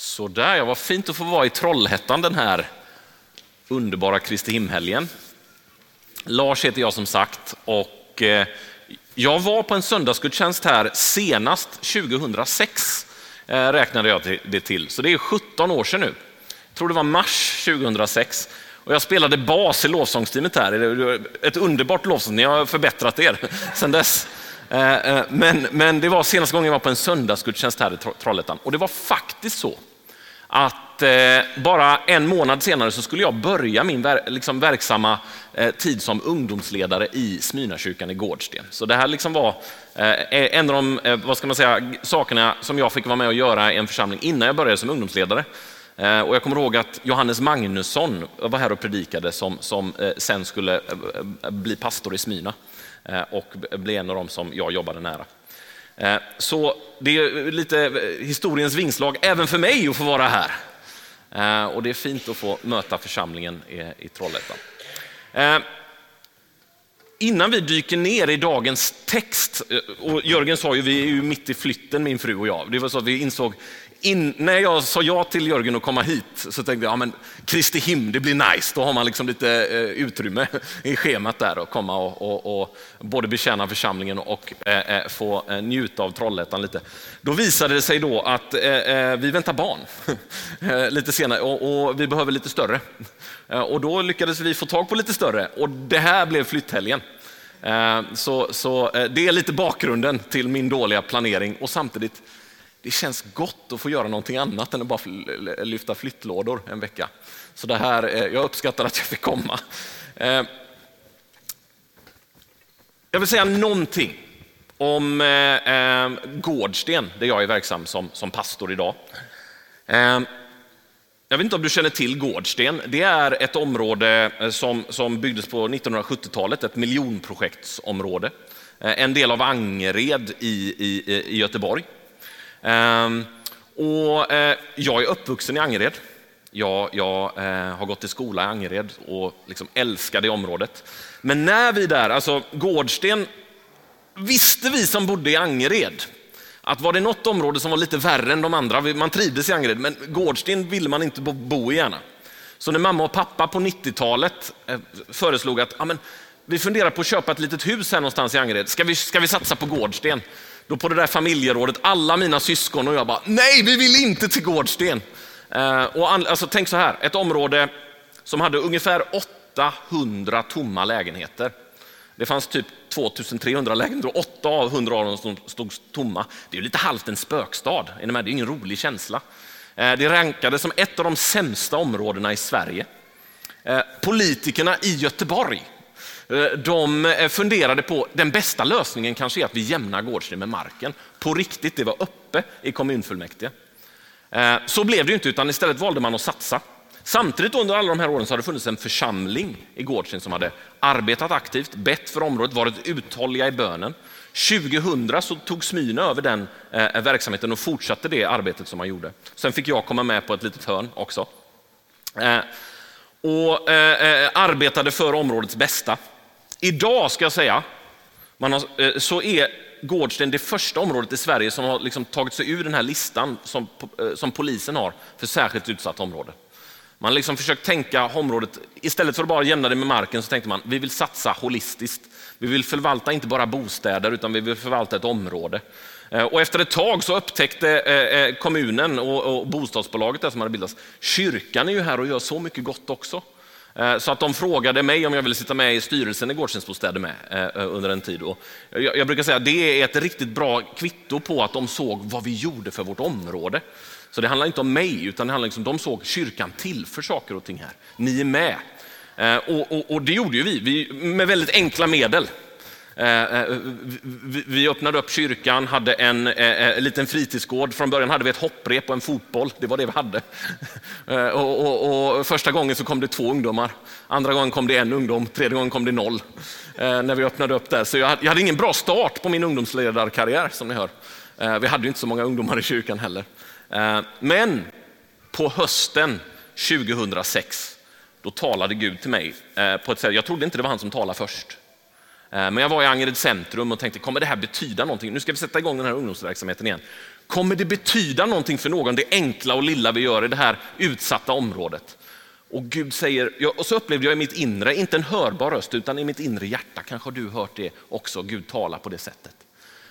Sådär, ja, vad fint att få vara i Trollhättan den här underbara Kristi himhelgen. Lars heter jag som sagt och eh, jag var på en söndagsgudstjänst här senast 2006 eh, räknade jag det till, så det är 17 år sedan nu. Jag tror det var mars 2006 och jag spelade bas i lovsångsteamet här. Ett underbart lovsång, ni har förbättrat er sedan dess. Eh, men, men det var senaste gången jag var på en söndagsgudstjänst här i Trollhättan och det var faktiskt så att eh, bara en månad senare så skulle jag börja min ver liksom verksamma eh, tid som ungdomsledare i Smyrnakyrkan i Gårdsten. Så det här liksom var eh, en av de vad ska man säga, sakerna som jag fick vara med och göra i en församling innan jag började som ungdomsledare. Och jag kommer ihåg att Johannes Magnusson var här och predikade som, som sen skulle bli pastor i Smyrna och bli en av dem som jag jobbade nära. Eh, så det är lite historiens vingslag även för mig att få vara här. Eh, och det är fint att få möta församlingen i Trollhättan. Eh, innan vi dyker ner i dagens text, och Jörgen sa ju, vi är ju mitt i flytten min fru och jag. Det var så att vi insåg in, när jag sa ja till Jörgen att komma hit så tänkte jag, ja men Kristi him, det blir nice. Då har man liksom lite eh, utrymme i schemat där att komma och, och, och, både betjäna församlingen och eh, eh få eh, njuta av Trollhättan lite. Då visade det sig då att eh, eh vi väntar barn eh, lite senare och, och, vi behöver lite större. och då lyckades vi få tag på lite större och det här blev flytthelgen. Så, så det är lite bakgrunden till min dåliga planering och samtidigt det känns gott att få göra någonting annat än att bara lyfta flyttlådor en vecka. Så det här, eh, jag uppskattar att jag fick komma. Eh, jag vill säga någonting om eh, Gårdsten, där jag är verksam som, som pastor idag. Jag vet inte om du känner till Gårdsten. Det är ett område som, som byggdes på 1970-talet, ett miljonprojektsområde. En del av Angered i, i, i Göteborg. Ehm, och eh, jag är uppvuxen i Angered. Jag, jag eh, har gått i skola i Angered och liksom älskar det området. Men när vi där, alltså Gårdsten, visste vi som bodde i Angered att var det något område som var lite värre än de andra, man trivdes i Angered, men Gårdsten ville man inte bo i gärna. Så när mamma och pappa på 90-talet eh, föreslog att ja, men, vi funderar på att köpa ett litet hus här någonstans i Angered, ska vi, ska vi satsa på Gårdsten? Då på det där familjerådet, alla mina syskon och jag bara, nej vi vill inte till Gårdsten. Eh, och alltså, tänk så här, ett område som hade ungefär 800 tomma lägenheter. Det fanns typ 2300 lägenheter och 8 av 100 av dem stod tomma. Det är ju lite halvt en spökstad, det är ingen rolig känsla. Eh, det rankades som ett av de sämsta områdena i Sverige. Eh, politikerna i Göteborg Eh, de eh, funderade på den bästa lösningen kanske är att vi jämnar Gårdsten med marken. På riktigt, det var uppe i kommunfullmäktige. Eh, så blev det inte, utan istället valde man att satsa. Samtidigt under alla de här åren så har det funnits en församling i Gårdsten som hade arbetat aktivt, bett för området, varit uthålliga i bönen. 2000 så tog Smyna över den verksamheten och fortsatte det arbetet som man gjorde. Sen fick jag komma med på ett litet hörn också. och arbetade för områdets bästa. Idag ska jag säga, har, eh, så är Gårdsten det första området i Sverige som har liksom tagit sig ur den här listan som, eh, som polisen har för särskilt utsatt område. Man har liksom försökt tänka området, istället för att bara jämna det med marken så tänkte man vi vill satsa holistiskt. Vi vill förvalta inte bara bostäder utan vi vill förvalta ett område. Eh, och efter ett tag så upptäckte kommunen och bostadsbolaget där som hade bildats, kyrkan är ju här och gör så mycket gott också. Eh, så att de frågade mig om jag ville sitta med i styrelsen i Gårdstensbostäder med eh, eh, under en tid. Och jag brukar säga att det är ett riktigt bra kvitto på att de såg vad vi gjorde för vårt område. Så det handlar inte om mig, utan det handlar liksom, de såg kyrkan tillför saker och ting här. Ni är med. Och, och, och det gjorde ju vi, vi med väldigt enkla medel. Eh, eh, vi öppnade upp kyrkan, hade en, eh, en liten fritidsgård. Från början hade vi ett hopprep och en fotboll. Det var det vi hade. Och, och, och första gången så kom det två ungdomar. Andra gången kom det en ungdom. Tredje gången kom det noll. När vi öppnade upp där. Så jag hade ingen bra start på min ungdomsledarkarriär som ni hör. Vi hade ju inte så många ungdomar i kyrkan heller. Men på hösten 2006, då talade Gud till mig på ett sätt, jag trodde inte det var han som talade först. Eh, men jag var i Angered centrum och tänkte, kommer det här betyda någonting? Nu ska vi sätta igång den här ungdomsverksamheten igen. Kommer det betyda någonting för någon, det enkla och lilla vi gör i det här utsatta området? Och Gud säger, och så upplevde jag i mitt inre, inte en hörbar röst, utan i mitt inre hjärta, kanske har du hört det också, Gud talar på det sättet.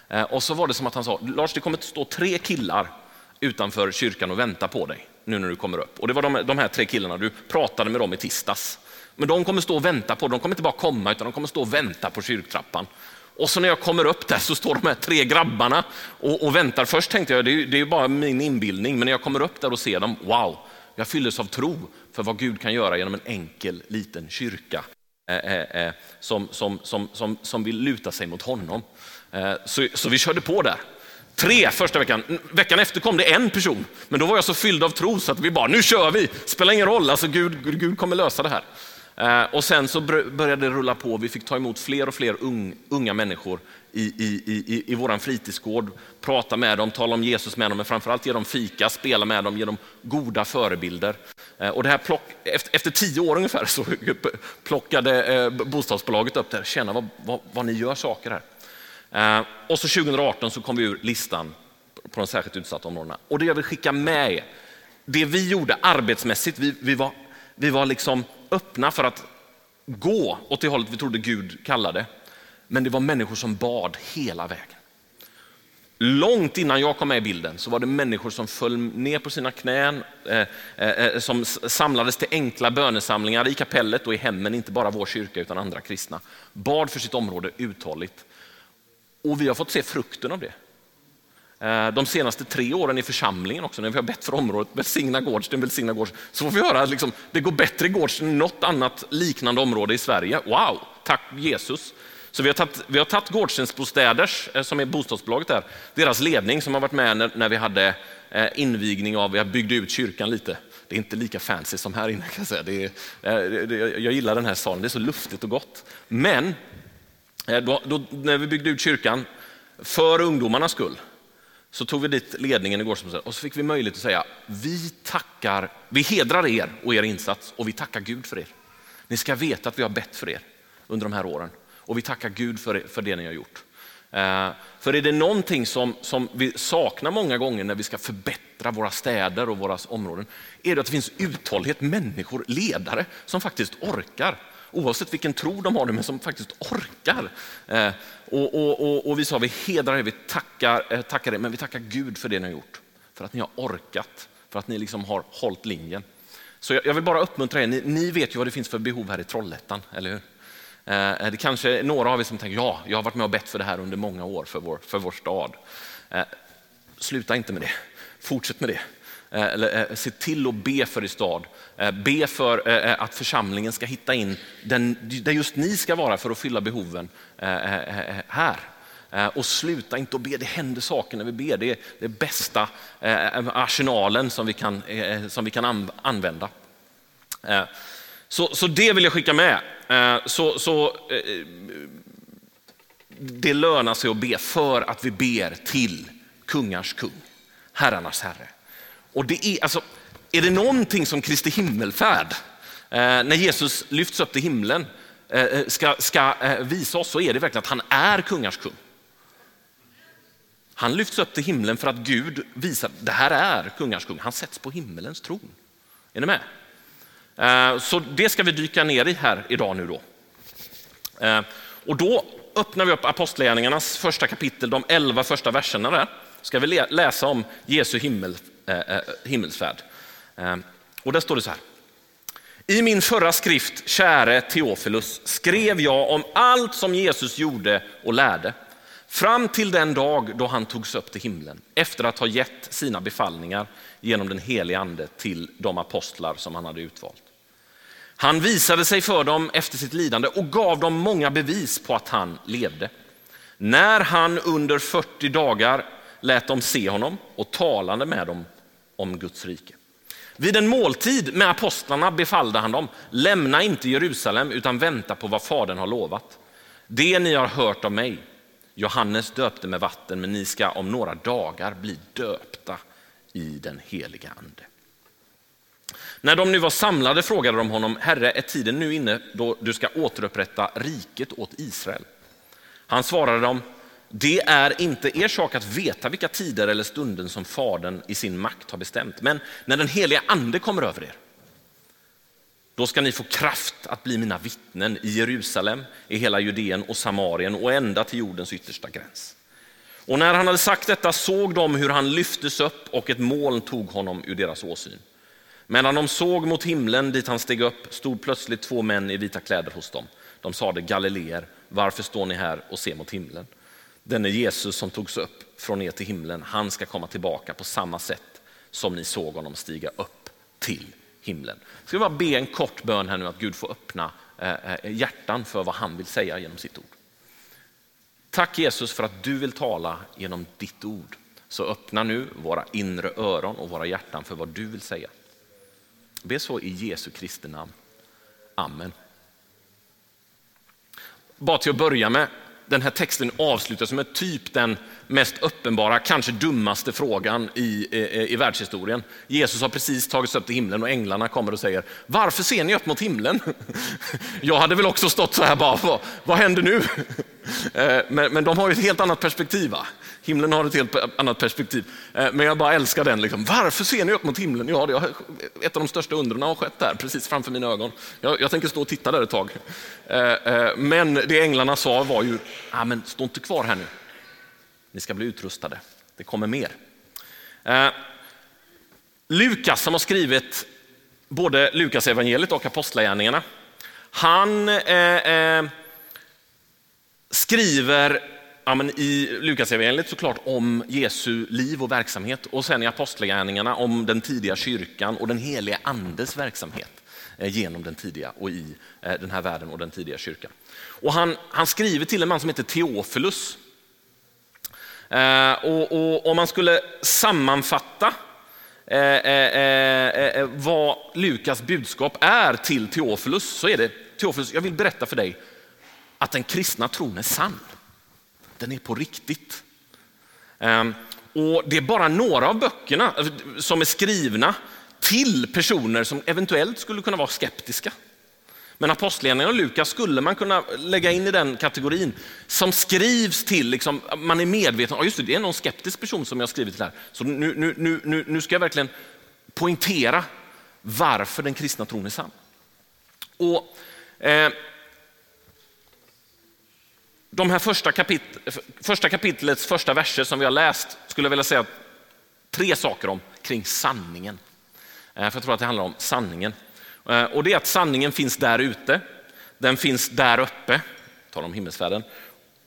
Eh, och så var det som att han sa, Lars det kommer att stå tre killar utanför kyrkan och vänta på dig nu när du kommer upp. Och det var de, de här tre killarna, du pratade med dem i tisdags. Men de kommer stå och vänta på, de kommer inte bara komma utan de kommer stå och vänta på kyrktrappan. Och så när jag kommer upp där så står de här tre grabbarna och, och väntar. Först tänkte jag det är, det är bara min inbildning, men när jag kommer upp där och ser dem, wow, jag fylldes av tro för vad Gud kan göra genom en enkel liten kyrka eh, eh, eh, som, som, som, som, som vill luta sig mot honom. Eh, så, så vi körde på där. Tre första veckan. Veckan efter kom det en person, men då var jag så fylld av tro så att vi bara, nu kör vi, spelar ingen roll, alltså Gud, Gud kommer lösa det här. Eh, och sen så började det rulla på. Vi fick ta emot fler och fler unga människor i, i, i, i vår fritidsgård, prata med dem, tala om Jesus med dem, men framförallt ge dem fika, spela med dem, ge dem goda förebilder. Eh, och det här plock, efter, efter tio år ungefär så plockade eh, bostadsbolaget upp det här, känna vad, vad, vad ni gör saker här. Och så 2018 så kom vi ur listan på de särskilt utsatta områdena. Och det jag vill skicka med er, det vi gjorde arbetsmässigt, vi, vi var, vi var liksom öppna för att gå åt det hållet vi trodde Gud kallade. Men det var människor som bad hela vägen. Långt innan jag kom med i bilden så var det människor som föll ner på sina knän, eh, eh, eh som samlades till enkla bönesamlingar i kapellet och i hemmen, inte bara vår kyrka utan andra kristna. Bad för sitt område uthålligt. Och vi har fått se frukten av det. Eh, de senaste tre åren i församlingen också, när vi har bett för området, välsigna Gårdsten, välsigna Gårdsten, så får vi höra att liksom, det går bättre i Gårdsten än något annat liknande område i Sverige. Wow, tack Jesus. Så vi har tagit, vi har tagit Gårdstensbostäders, eh, som är bostadsbolaget där, deras ledning som har varit med när, när vi hade eh, invigning av, vi byggde ut kyrkan lite. Det är inte lika fancy som här inne kan jag säga. Det är, det, jag gillar den här salen, det är så luftigt och gott. Men då, då, när vi byggde ut kyrkan, för ungdomarnas skull, så tog vi dit ledningen igår och så fick vi möjlighet att säga, vi tackar, vi hedrar er och er insats och vi tackar Gud för er. Ni ska veta att vi har bett för er under de här åren och vi tackar Gud för, för det ni har gjort. Eh, för är det någonting som, som vi saknar många gånger när vi ska förbättra våra städer och våra områden, är det att det finns uthållighet, människor, ledare som faktiskt orkar oavsett vilken tro de har, men som faktiskt orkar. Eh, och, och, och, och, vi sa, vi hedrar er, vi tackar, eh, tackar er, men vi tackar Gud för det ni har gjort. För att ni har orkat, för att ni liksom har hållit linjen. Så jag, jag vill bara uppmuntra er, ni, ni, vet ju vad det finns för behov här i Trollhättan, eller hur? Eh, eh det kanske är några av er som tänker, ja, jag har varit med och bett för det här under många år för vår, för vår stad. Eh, sluta inte med det, fortsätt med det. Eh, eller, eh, se till att be för er stad. Eh, be för att församlingen ska hitta in den, där just ni ska vara för att fylla behoven här. Och sluta inte att be, det händer saker när vi ber. Det är den bästa arsenalen som vi kan, som vi kan använda. Så, så det vill jag skicka med. Så, så, det lönar sig att be för att vi ber till kungars kung, herrarnas herre. Och det är, alltså, är det någonting som Kristi himmelfärd, eh, när Jesus lyfts upp till himlen, eh, eh, ska, ska eh, visa oss så är det verkligen att han är kungars kung. Han lyfts upp till himlen för att Gud visar att det här är kungars kung. Han sätts på himmelens tron. Är ni med? Eh, så det ska vi dyka ner i här idag nu då. Eh, och då öppnar vi upp Apostlagärningarnas första kapitel, de elva första verserna där. Ska vi läsa om Jesu himmel, Eh, eh, himmelsfärd. Eh, och där står det så här. I min förra skrift, käre Teofilus, skrev jag om allt som Jesus gjorde och lärde fram till den dag då han togs upp till himlen efter att ha gett sina befallningar genom den helige ande till de apostlar som han hade utvalt. Han visade sig för dem efter sitt lidande och gav dem många bevis på att han levde. När han under 40 dagar lät dem se honom och talade med dem om Guds rike. Vid en måltid med apostlarna befallde han dem, lämna inte Jerusalem utan vänta på vad Fadern har lovat. Det ni har hört av mig, Johannes döpte med vatten, men ni ska om några dagar bli döpta i den heliga ande. När de nu var samlade frågade de honom, Herre, är tiden nu inne då du ska återupprätta riket åt Israel? Han svarade dem, det är inte er sak att veta vilka tider eller stunden som Fadern i sin makt har bestämt. Men när den heliga ande kommer över er, då ska ni få kraft att bli mina vittnen i Jerusalem, i hela Judeen och Samarien och ända till jordens yttersta gräns. Och när han hade sagt detta såg de hur han lyftes upp och ett moln tog honom ur deras åsyn. Medan de såg mot himlen dit han steg upp stod plötsligt två män i vita kläder hos dem. De sade Galileer, varför står ni här och ser mot himlen? Denne Jesus som togs upp från er till himlen, han ska komma tillbaka på samma sätt som ni såg honom stiga upp till himlen. Ska vi bara be en kort bön här nu att Gud får öppna eh, eh, hjärtan för vad han vill säga genom sitt ord. Tack Jesus för att du vill tala genom ditt ord. Så öppna nu våra inre öron och våra hjärtan för vad du vill säga. Be så i Jesu Kristi namn. Amen. Bara till att börja med, den här texten avslutas med typ den mest uppenbara, kanske dummaste frågan i, i, i världshistorien. Jesus har precis tagits upp till himlen och änglarna kommer och säger, varför ser ni upp mot himlen? Jag hade väl också stått så här bara, vad, vad händer nu? Eh, men, men de har ju ett helt annat perspektiv. Va? Himlen har ett helt annat perspektiv. Eh, men jag bara älskar den. Liksom. Varför ser ni upp mot himlen? Ja, det har, ett av de största undren har skett där, precis framför mina ögon. Jag, jag tänker stå och titta där ett tag. Eh, eh, men det änglarna sa var ju, ah, men stå inte kvar här nu. Ni ska bli utrustade. Det kommer mer. Lukas som har skrivit både Lukas evangeliet och Apostlagärningarna. Han eh, skriver ja, men i Lukasevangeliet såklart om Jesu liv och verksamhet och sen i Apostlagärningarna om den tidiga kyrkan och den heliga andes verksamhet eh, genom den tidiga och i eh, den här världen och den tidiga kyrkan. Och han, han skriver till en man som heter Teofilus. Eh, och, och om man skulle sammanfatta eh, eh, eh, eh vad Lukas budskap är till Teofilus så är det Teofilus, jag vill berätta för dig att den kristna tron är sann. Den är på riktigt. Ehm, och Det är bara några av böckerna alltså, som är skrivna till personer som eventuellt skulle kunna vara skeptiska. Men Apostlagärningarna och Lukas skulle man kunna lägga in i den kategorin som skrivs till, liksom, man är medveten, om, just det, det är någon skeptisk person som jag har skrivit till här. Så nu, nu, nu, nu ska jag verkligen poängtera varför den kristna tron är sann. Och, eh, de här första, kapit första kapitlets första verser som vi har läst skulle jag vilja säga tre saker om kring sanningen. Eh, för jag tror att det handlar om sanningen. Eh, och det är att sanningen finns där ute, den finns där uppe, talar om himmelsfärden,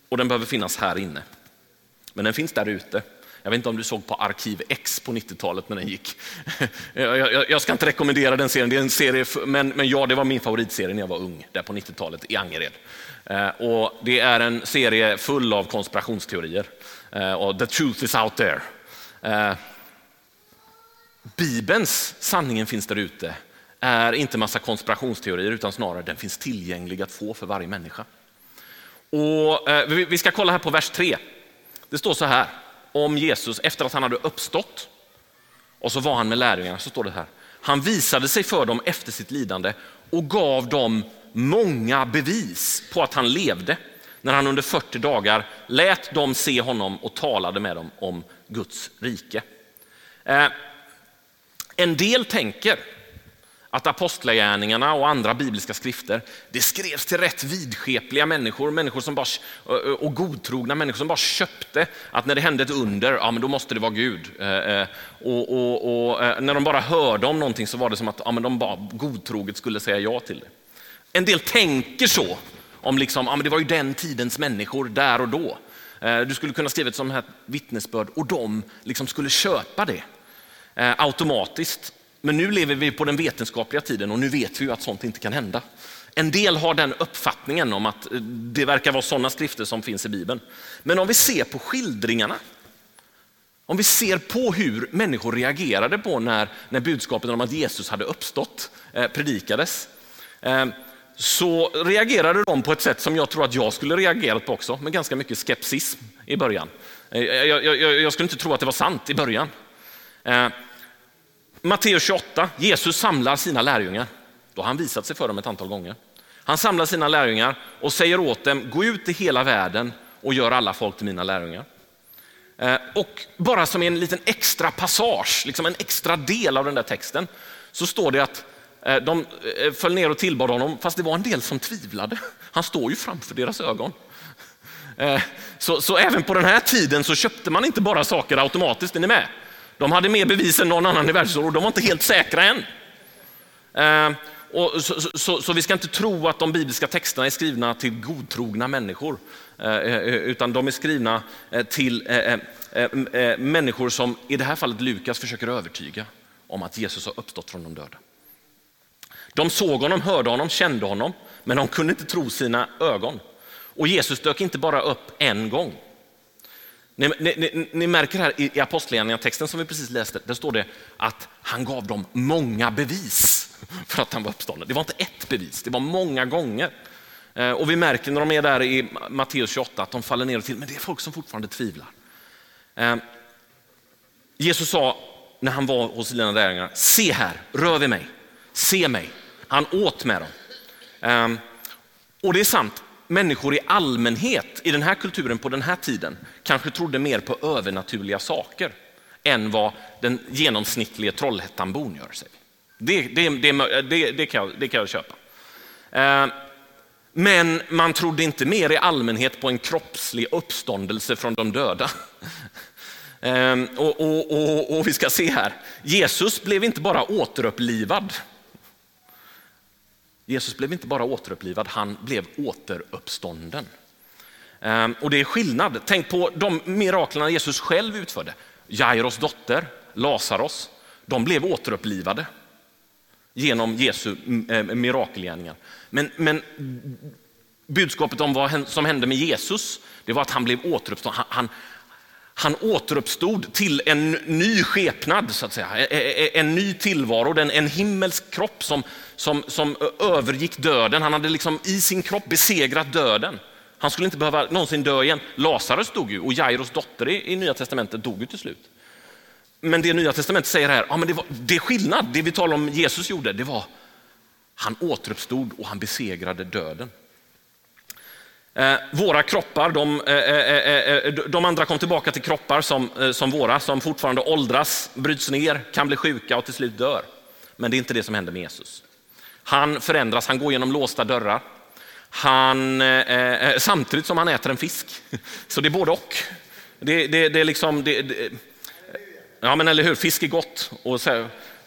och den behöver finnas här inne. Men den finns där ute. Jag vet inte om du såg på Arkiv X på 90-talet när den gick. Jag, jag, jag, ska inte rekommendera den serien, det är en serie, men, men ja, det var min favoritserie när jag var ung, där på 90-talet i Angered. Eh, och det är en serie full av konspirationsteorier. Eh, och the truth is out there. Eh, Bibelns sanningen finns där ute är inte massa konspirationsteorier utan snarare den finns tillgänglig att få för varje människa. Och vi ska kolla här på vers 3. Det står så här om Jesus efter att han hade uppstått och så var han med lärjungarna. Så står det här. Han visade sig för dem efter sitt lidande och gav dem många bevis på att han levde när han under 40 dagar lät dem se honom och talade med dem om Guds rike. Eh, en del tänker att apostlagärningarna och andra bibliska skrifter, det skrevs till rätt vidskepliga människor, människor som bara, och godtrogna människor som bara köpte att när det hände ett under, ja men då måste det vara Gud. Eh, eh, och, och, och när de bara hörde om någonting så var det som att ja, men de bara godtroget skulle säga ja till det. En del tänker så, om liksom, ja, men det var ju den tidens människor där och då. Eh, du skulle kunna skriva ett sånt här vittnesbörd och de liksom skulle köpa det eh, automatiskt. Men nu lever vi på den vetenskapliga tiden och nu vet vi ju att sånt inte kan hända. En del har den uppfattningen om att eh, det verkar vara sådana skrifter som finns i Bibeln. Men om vi ser på skildringarna, om vi ser på hur människor reagerade på när, när budskapet om att Jesus hade uppstått eh, predikades, eh, så reagerade de på ett sätt som jag tror att jag skulle reagerat på också, med ganska mycket skepsis i början. Eh, jag, jag, jag, skulle inte tro att det var sant i början. Eh, Matteus 28, Jesus samlar sina lärjungar. Då har han visat sig för dem ett antal gånger. Han samlar sina lärjungar och säger åt dem, gå ut i hela världen och gör alla folk till mina lärjungar. Eh, och bara som en liten extra passage, liksom en extra del av den där texten, så står det att Eh, de eh, föll ner och tillbad honom, fast det var en del som tvivlade. Han står ju framför deras ögon. Eh, så, så, även på den här tiden så köpte man inte bara saker automatiskt, är ni med? De hade mer bevis än någon annan i världshistorien och de var inte helt säkra än. Och så, så, så, vi ska inte tro att de bibliska texterna är skrivna till godtrogna människor, utan de är skrivna till människor som i det här fallet Lukas försöker övertyga om att Jesus har uppstått från de döda. De såg honom, hörde honom, kände honom, men de kunde inte tro sina ögon. Och Jesus dök inte bara upp en gång. Ni, ni, ni märker här i Apostlagärningarna-texten som vi precis läste, där står det att han gav dem många bevis för att han var uppstånden. Det var inte ett bevis, det var många gånger. Eh, och vi märker när de är där i Matteus 28 att de faller ner och till, men det är folk som fortfarande tvivlar. Eh, Jesus sa när han var hos sina lärjungar, se här, rör vid mig, se mig. Han åt med dem. Ehm, och det är sant, människor i allmänhet i den här kulturen på den här tiden kanske trodde mer på övernaturliga saker än vad den genomsnittliga Trollhättanbon gör. Sig. Det, det, det, det, kan jag, det kan jag köpa. Ehm, men man trodde inte mer i allmänhet på en kroppslig uppståndelse från de döda. Ehm, och, och, och, och vi ska se här, Jesus blev inte bara återupplivad. Jesus blev inte bara återupplivad, han blev återuppstånden. Ehm, och det är skillnad. Tänk på de miraklerna Jesus själv utförde. Jairos dotter, Lazarus, de blev återupplivade genom Jesu eh, mirakelgärningar. Men, men budskapet om vad som hände med Jesus, det var att han blev återuppstånden. Han, han, han återuppstod till en ny skepnad, så att säga. E- e- e- en ny tillvaro, en, himmelsk kropp som, som, som övergick döden. Han hade liksom i sin kropp besegrat döden. Han skulle inte behöva någonsin dö igen. Lazarus dog ju och Jairos dotter i, i Nya Testamentet dog ju till slut. Men det Nya Testamentet säger här, ja, men det, var, det är skillnad. Det vi talar om Jesus gjorde, det var han återuppstod och han besegrade döden. Eh, våra kroppar, eh, eh, de, de, andra kom tillbaka till kroppar som, som våra, som fortfarande åldras, bryts ner, kan bli sjuka och till slut dör. Men det är inte det som händer med Jesus. Han förändras, han går genom låsta dörrar. Han, samtidigt som han äter en fisk. Så det är både och. Det, det, det är liksom, det, Ja, men eller hur, fisk är gott. Och så,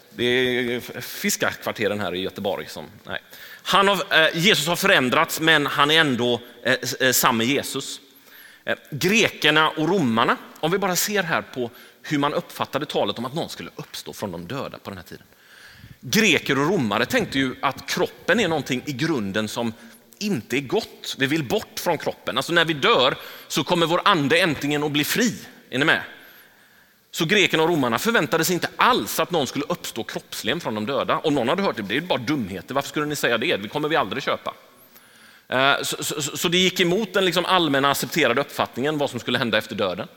det är fiskarkvarteren här i Göteborg. Som, nej. Han har, eh, Jesus har förändrats, men han är ändå eh, eh samma Jesus. Eh, grekerna och romarna, om vi bara ser här på hur man uppfattade talet om att någon skulle uppstå från de döda på den här tiden. Greker och romare tänkte ju att kroppen är någonting i grunden som inte är gott. Vi vill bort från kroppen. Alltså när vi dör så kommer vår ande äntligen att bli fri. Är ni med? Så grekerna och romarna förväntade sig inte alls att någon skulle uppstå kroppsligen från de döda. Om någon hade hört det, det är bara dumheter. Varför skulle ni säga det? Det kommer vi aldrig köpa. Eh, så, så, så det gick emot den liksom allmänna accepterade uppfattningen vad som skulle hända efter döden.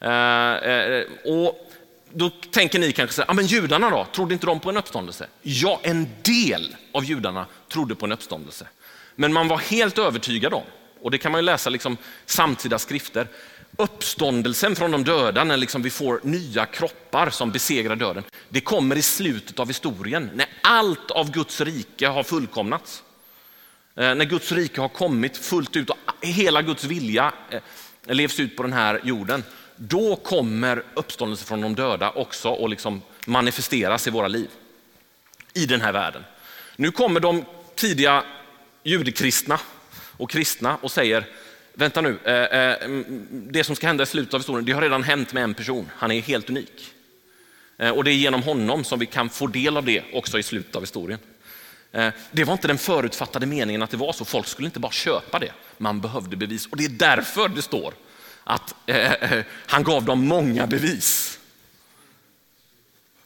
Eh, eh, och då tänker ni kanske så här, ah, men judarna då, trodde inte de på en uppståndelse? Ja, en del av judarna trodde på en uppståndelse. Men man var helt övertygad om, och det kan man ju läsa liksom samtida skrifter, uppståndelsen från de döda, när liksom vi får nya kroppar som besegrar döden, det kommer i slutet av historien, när allt av Guds rike har fullkomnats. Eh, när Guds rike har kommit fullt ut och hela Guds vilja eh, levs ut på den här jorden, då kommer uppståndelsen från de döda också att liksom manifesteras i våra liv, i den här världen. Nu kommer de tidiga judekristna och kristna och säger, vänta nu, eh, eh, det som ska hända i slutet av historien, det har redan hänt med en person. Han är helt unik. Eh, och det är genom honom som vi kan få del av det också i slutet av historien. Det var inte den förutfattade meningen att det var så. Folk skulle inte bara köpa det. Man behövde bevis. Och det är därför det står att han gav dem många bevis.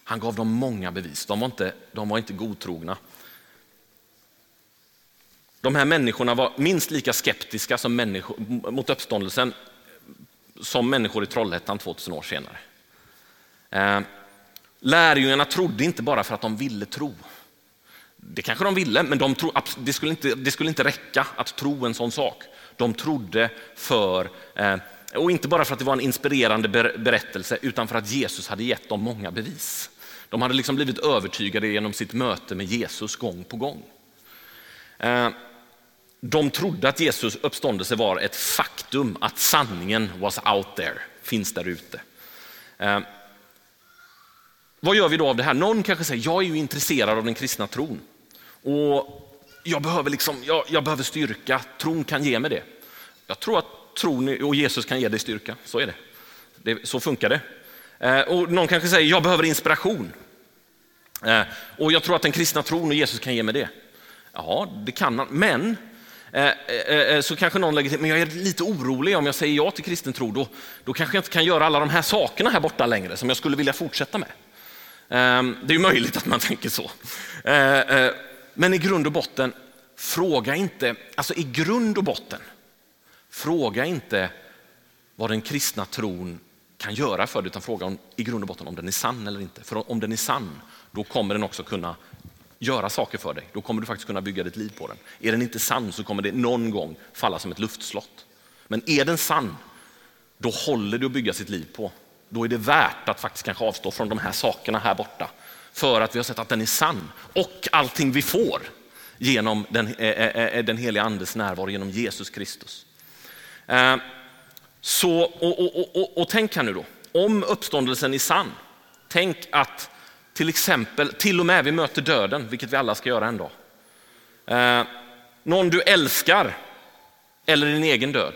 Han gav dem många bevis. De var inte, de var inte godtrogna. De här människorna var minst lika skeptiska som människor, mot uppståndelsen som människor i Trollhättan 2000 år senare. Eh, lärjungarna trodde inte bara för att de ville tro. det kanske de ville, men de tro, det, skulle inte, det skulle inte räcka att tro en sån sak. De trodde för, eh, och inte bara för att det var en inspirerande berättelse, utan för att Jesus hade gett dem många bevis. De hade liksom blivit övertygade genom sitt möte med Jesus gång på gång. Eh, de trodde att Jesus uppståndelse var ett faktum, att sanningen was out there, finns där ute. Eh, vad gör vi då av det här? Någon kanske säger, jag är ju intresserad av den kristna tron och jag behöver, liksom, jag, jag behöver styrka, tron kan ge mig det. Jag tror att tron och Jesus kan ge dig styrka, så är det. det så funkar det. Eh, och någon kanske säger, jag behöver inspiration. Eh, och jag tror att den kristna tron och Jesus kan ge mig det. Ja, det kan han, men Eh, eh, eh, så kanske någon lägger till, men jag är lite orolig om jag säger ja till kristen tro, då, då kanske jag inte kan göra alla de här sakerna här borta längre som jag skulle vilja fortsätta med. Ehm, det är ju möjligt att man tänker så. Men i grund och botten, fråga inte, alltså i grund och botten, fråga inte vad den kristna tron kan göra för dig, utan fråga om, i grund och botten om den är sann eller inte. För om den är sann, då kommer den också kunna göra saker för dig. Då kommer du faktiskt kunna bygga ditt liv på den. Är den inte sann så kommer det någon gång falla som ett luftslott. Men är den sann, då håller det att bygga sitt liv på. Då är det värt att faktiskt kanske avstå från de här sakerna här borta. För att vi har sett att den är sann. Och allting vi får genom den, äh, den heliga andes närvaro, genom Jesus Kristus. Så, och, och, och, och tänk här nu då, om uppståndelsen är sann, tänk att till exempel, till och med vi möter döden, vilket vi alla ska göra en dag. Eh, någon du älskar eller din egen död.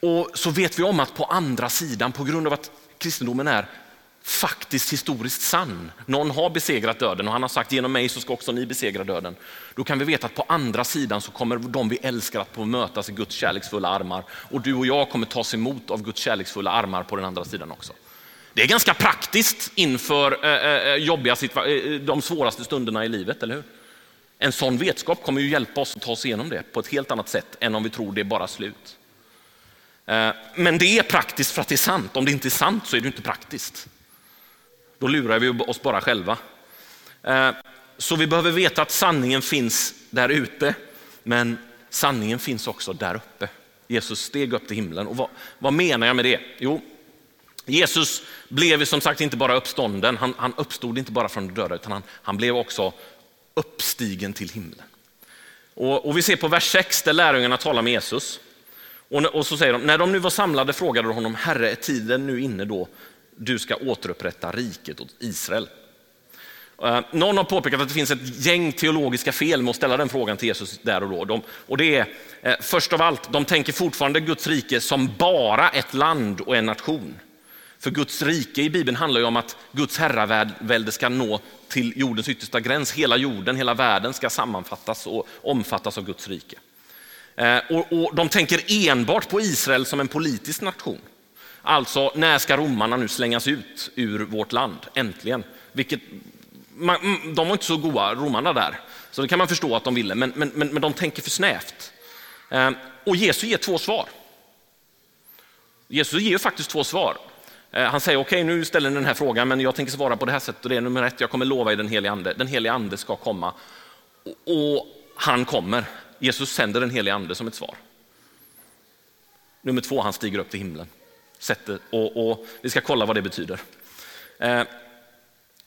Och så vet vi om att på andra sidan, på grund av att kristendomen är faktiskt historiskt sann. Någon har besegrat döden och han har sagt genom mig så ska också ni besegra döden. Då kan vi veta att på andra sidan så kommer de vi älskar att få mötas i Guds kärleksfulla armar och du och jag kommer tas emot av Guds kärleksfulla armar på den andra sidan också. Det är ganska praktiskt inför eh, eh, eh jobbiga eh, de svåraste stunderna i livet, eller hur? En sån vetskap kommer ju hjälpa oss att ta oss igenom det på ett helt annat sätt än om vi tror det är bara slut. Eh, men det är praktiskt för att det är sant. Om det inte är sant så är det inte praktiskt. Då lurar vi oss bara själva. Eh, så vi behöver veta att sanningen finns där ute, men sanningen finns också där uppe. Jesus steg upp till himlen. Och vad, vad menar jag med det? Jo, Jesus blev som sagt inte bara uppstånden, han, han uppstod inte bara från de döda, utan han, han blev också uppstigen till himlen. Och, och vi ser på vers 6 där lärjungarna talar med Jesus. Och, och så säger de, när de nu var samlade frågade de honom, Herre, är tiden nu inne då du ska återupprätta riket åt Israel. Eh, någon har påpekat att det finns ett gäng teologiska fel med att ställa den frågan till Jesus där och då. De, och det är eh, först av allt, de tänker fortfarande Guds rike som bara ett land och en nation. För Guds rike i Bibeln handlar ju om att Guds herravälde ska nå till jordens yttersta gräns. Hela jorden, hela världen ska sammanfattas och omfattas av Guds rike. Eh, och, och de tänker enbart på Israel som en politisk nation. Alltså, när ska romarna nu slängas ut ur vårt land? Äntligen. Vilket, man, mm, de var inte så goda, romarna där. Så det kan man förstå att de ville, men, men, men, men de tänker för snävt. Eh, och Jesus ger två svar. Jesus ger faktiskt två svar. Eh, han säger, okej okay, nu ställer ni den här frågan, men jag tänker svara på det här sättet och det är nummer ett, jag kommer lova i den helige ande. Den helige ande ska komma. Och han kommer. Jesus sänder den helige ande som ett svar. Nummer två, han stiger upp till himlen Sätter, och, och vi ska kolla vad det betyder. Eh,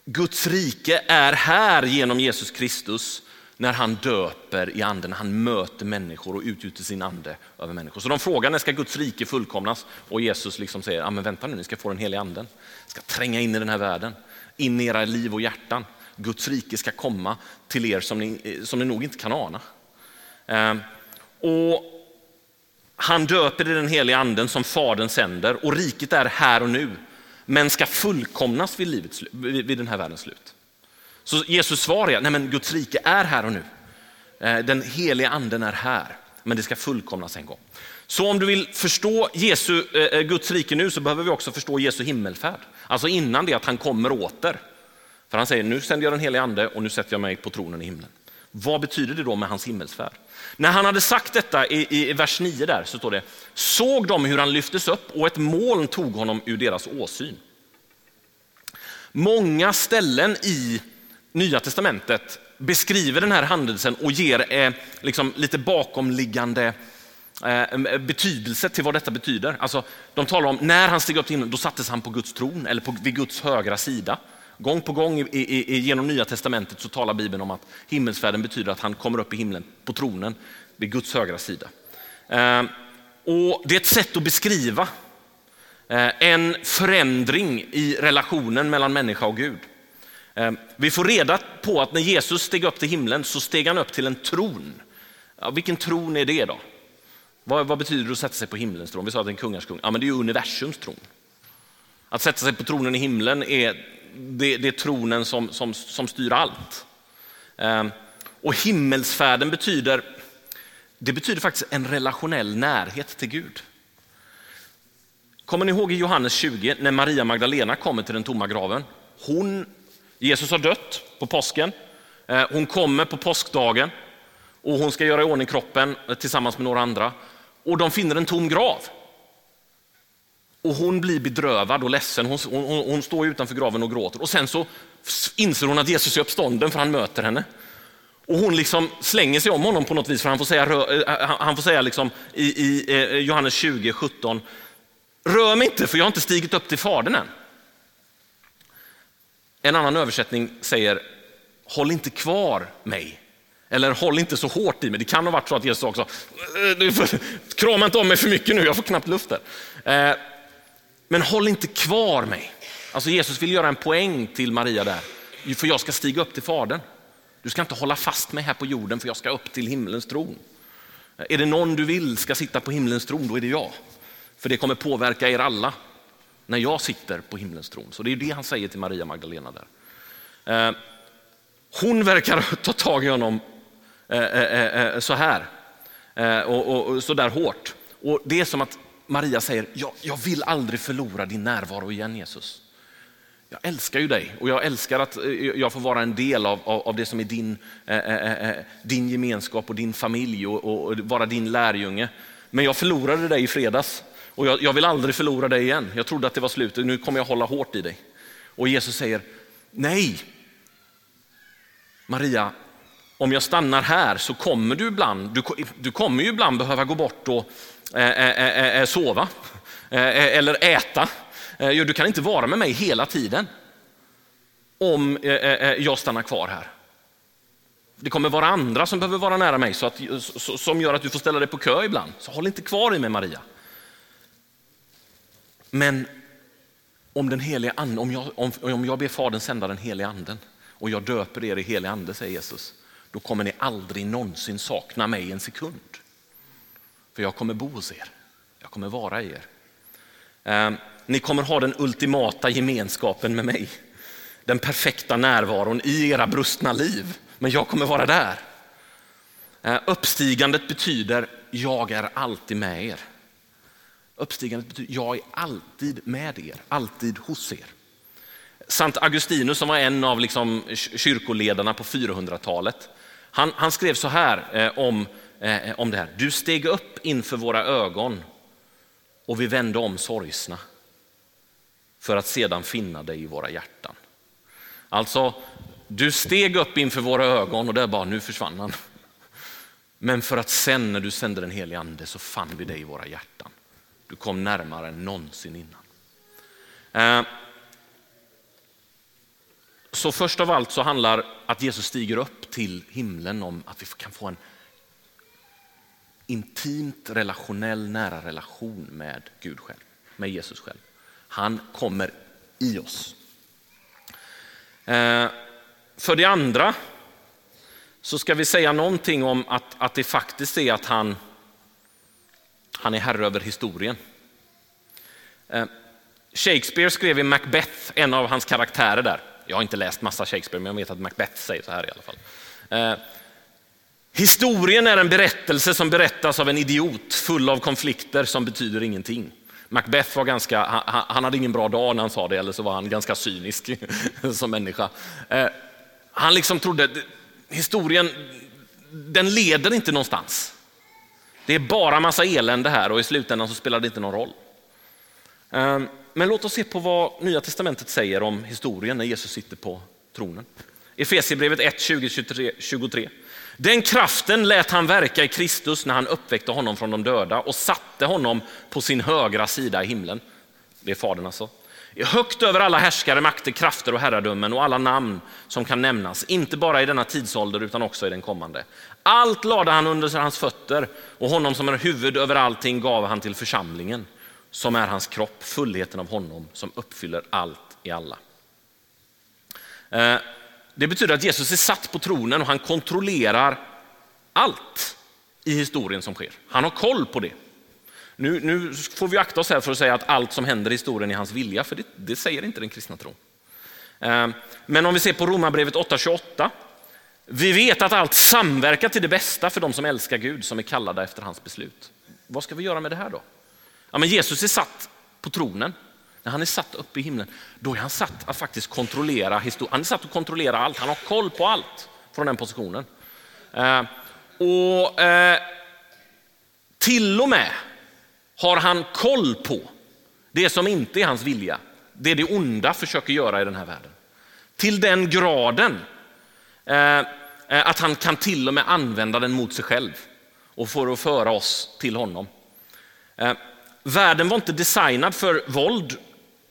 Guds rike är här genom Jesus Kristus när han döper i anden, han möter människor och utgjuter sin ande över människor. Så de frågar när ska Guds rike fullkomnas? Och Jesus liksom säger, ja men vänta nu, ni ska få den heliga anden. ska tränga in i den här världen, in i era liv och hjärtan. Guds rike ska komma till er som ni, eh, som ni nog inte kan ana. Ehm, och han döper i den heliga anden som Fadern sänder och riket är här och nu, men ska fullkomnas vid, livets, vid den här världens slut. Så Jesus svar är, nej men Guds rike är här och nu. Eh, den heliga anden är här, men det ska fullkomnas en gång. Så om du vill förstå Jesu, eh, eh, Guds rike nu så behöver vi också förstå Jesu himmelfärd. Alltså innan det att han kommer åter. För han säger, nu sänder jag den heliga ande och nu sätter jag mig på tronen i himlen. Vad betyder det då med hans himmelsfärd? När han hade sagt detta i, i, vers 9 där så står det, såg de hur han lyftes upp och ett moln tog honom ur deras åsyn. Många ställen i Nya Testamentet beskriver den här händelsen och ger eh, liksom lite bakomliggande eh, eh, betydelse till vad detta betyder. Alltså, de talar om när han steg upp till himlen, då sattes han på Guds tron eller på, vid Guds högra sida. Gång på gång i, i, genom Nya Testamentet så talar Bibeln om att himmelsfärden betyder att han kommer upp i himlen på tronen vid Guds högra sida. Eh, och det är ett sätt att beskriva eh, en förändring i relationen mellan människa och Gud. Ehm, vi får reda på att när Jesus steg upp till himlen så steg han upp till en tron. Ja, vilken tron är det då? Vad, vad, betyder det att sätta sig på himlens tron? Vi sa att det är en kungars kung. Ja, men det är ju universums tron. Att sätta sig på tronen i himlen är, det, det är tronen som, som, som styr allt. Ehm, och himmelsfärden betyder, det betyder faktiskt en relationell närhet till Gud. Kommer ni ihåg i Johannes 20 när Maria Magdalena kommer till den tomma graven? Hon, Jesus har dött på påsken. Eh, hon kommer på påskdagen och hon ska göra i ordning kroppen eh, tillsammans med några andra och de finner en tom grav. Och hon blir bedrövad och ledsen. Hon, hon, hon står utanför graven och gråter. Och sen så inser hon att Jesus är uppstånden för han möter henne. Och hon liksom slänger sig om honom på något vis, för han får säga, eh, han får säga liksom i, i Johannes 20, 17, rör mig inte för jag har inte stigit upp till Fadern än. En annan översättning säger, håll inte kvar mig, eller håll inte så hårt i mig. Det kan ha varit så att Jesus också, eh, krama inte om mig för mycket nu, jag får knappt luft där. Eh, men håll inte kvar mig. Alltså Jesus vill göra en poäng till Maria där, för jag ska stiga upp till Fadern. Du ska inte hålla fast mig här på jorden för jag ska upp till himlens tron. Är det någon du vill ska sitta på himlens tron, då är det jag. För det kommer påverka er alla när jag sitter på himlens tron. Så det är det han säger till Maria Magdalena där. Eh, hon verkar ta tag i honom eh, eh, så här och, så där hårt. Och Det är som att Maria säger, jag, jag vill aldrig förlora din närvaro igen Jesus. Jag älskar ju dig och jag älskar att jag får vara en del av, av, av det som är din, eh, din gemenskap och din familj och, och, vara din lärjunge. Men jag förlorade dig i fredags och jag, jag, vill aldrig förlora dig igen. Jag trodde att det var slut och nu kommer jag hålla hårt i dig. Och Jesus säger, nej Maria, om jag stannar här så kommer du ibland, du, du kommer ju ibland behöva gå bort och eh, eh, eh, eh, eh sova eh, eller äta. Du kan inte vara med mig hela tiden om jag stannar kvar här. Det kommer vara andra som behöver vara nära mig så att, som gör att du får ställa dig på kö ibland. Så håll inte kvar i mig Maria. Men om den heliga anden, om jag, om, om jag ber Fadern sända den heliga anden och jag döper er i helig ande, säger Jesus, då kommer ni aldrig någonsin sakna mig en sekund. För jag kommer bo hos er. Jag kommer vara i er. Eh, ni kommer ha den ultimata gemenskapen med mig. Den perfekta närvaron i era brustna liv. Men jag kommer vara där. Eh, uppstigandet betyder jag är alltid med er. Uppstigandet betyder jag är alltid med er, alltid hos er. Sant Augustinus som var en av liksom kyrkoledarna på 400-talet, han, han skrev så här eh, om, eh, om det här. Du steg upp inför våra ögon och vi vände om sorgsna för att sedan finna dig i våra hjärtan. Alltså, du steg upp inför våra ögon och där bara, nu försvann han. Men för att sen när du sände den helige ande så fann vi dig i våra hjärtan. Du kom närmare än någonsin innan. Eh, så först av allt så handlar att Jesus stiger upp till himlen om att vi kan få en intimt relationell, nära relation med Gud själv, med Jesus själv. Han kommer i oss. Eh, för det andra så ska vi säga någonting om att, att det faktiskt är att han, han är herre över historien. Eh, Shakespeare skrev i Macbeth, en av hans karaktärer där, jag har inte läst massa Shakespeare, men jag vet att Macbeth säger så här i alla fall. Eh, historien är en berättelse som berättas av en idiot full av konflikter som betyder ingenting. Macbeth var ganska, han, han hade ingen bra dag när han sa det, eller så var han ganska cynisk som människa. Eh, han liksom trodde, historien, den leder inte någonstans. Det är bara massa elände här och i slutändan så spelar det inte någon roll. Ehm, men låt oss se på vad Nya Testamentet säger om historien när Jesus sitter på tronen. Efesierbrevet 1, 20, 23. Den kraften lät han verka i Kristus när han uppväckte honom från de döda och satte honom på sin högra sida i himlen. Det är Fadern alltså. Högt över alla härskare, makter, krafter och herradömen och alla namn som kan nämnas, inte bara i denna tidsålder utan också i den kommande. Allt lade han under hans fötter och honom som är huvud över allting gav han till församlingen som är hans kropp, fullheten av honom som uppfyller allt i alla. Eh, det betyder att Jesus är satt på tronen och han kontrollerar allt i historien som sker. Han har koll på det. Nu, nu får vi akta oss här för att säga att allt som händer i historien är hans vilja, för det, det säger inte den kristna tron. Eh, men om vi ser på Romarbrevet 8.28. Vi vet att allt samverkar till det bästa för de som älskar Gud, som är kallade efter hans beslut. Vad ska vi göra med det här då? Ja, men Jesus är satt på tronen. När han är satt uppe i himlen, då är han satt att faktiskt kontrollera historien. Han är satt att kontrollera allt. Han har koll på allt från den positionen. Eh, och eh, till och med har han koll på det som inte är hans vilja. Det det onda försöker göra i den här världen. Till den graden eh, Eh, att han kan till och med använda den mot sig själv och för att föra oss till honom. Eh, världen var inte designad för våld,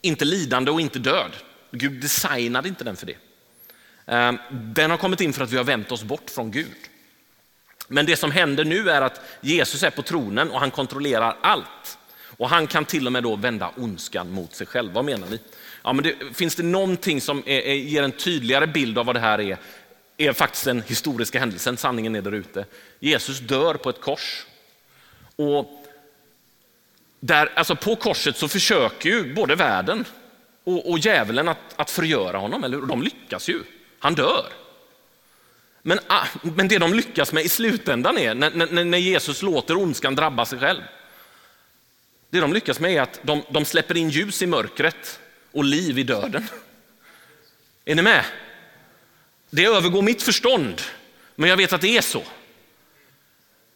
inte lidande och inte död. Gud designade inte den för det. Eh, den har kommit in för att vi har vänt oss bort från Gud. Men det som händer nu är att Jesus är på tronen och han kontrollerar allt. Och han kan till och med då vända ondskan mot sig själv. Vad menar vi? Ja, men det, finns det någonting som är, är, ger en tydligare bild av vad det här är, är faktiskt den historiska händelsen, sanningen är där ute. Jesus dör på ett kors. Och där, alltså på korset så försöker ju både världen och, och djävulen att, att förgöra honom, eller de lyckas ju. Han dör. Men, ah, men det de lyckas med i slutändan är, när, när, när Jesus låter ondskan drabba sig själv, det de lyckas med är att de, de släpper in ljus i mörkret och liv i döden. Är ni med? Det övergår mitt förstånd, men jag vet att det är så.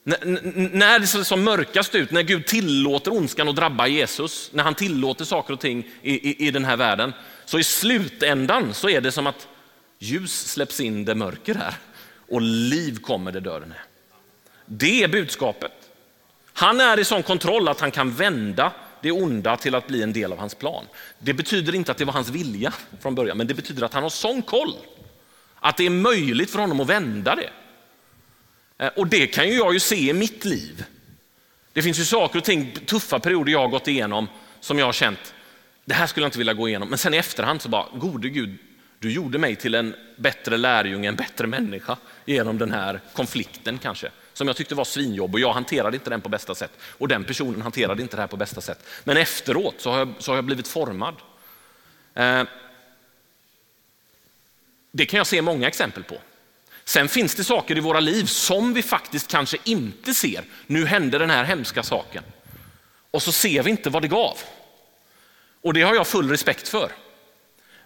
När det ser som mörkast ut, när Gud tillåter ondskan att drabba Jesus, när han tillåter saker och ting i, i, i den här världen, så i slutändan så är det som att ljus släpps in där mörker är och liv kommer där döden är. Det är budskapet. Han är i sån kontroll att han kan vända det onda till att bli en del av hans plan. Det betyder inte att det var hans vilja från början, men det betyder att han har sån koll att det är möjligt för honom att vända det. Eh, och det kan ju jag ju se i mitt liv. Det finns ju saker och ting, tuffa perioder jag har gått igenom som jag har känt, det här skulle jag inte vilja gå igenom. Men sen i efterhand så bara, gode Gud, du gjorde mig till en bättre lärjunge, en bättre människa genom den här konflikten kanske. Som jag tyckte var svinjobb och jag hanterade inte den på bästa sätt. Och den personen hanterade inte det här på bästa sätt. Men efteråt så har jag, så har jag blivit formad. Eh, det kan jag se många exempel på. Sen finns det saker i våra liv som vi faktiskt kanske inte ser. Nu hände den här hemska saken. Och så ser vi inte vad det gav. Och det har jag full respekt för.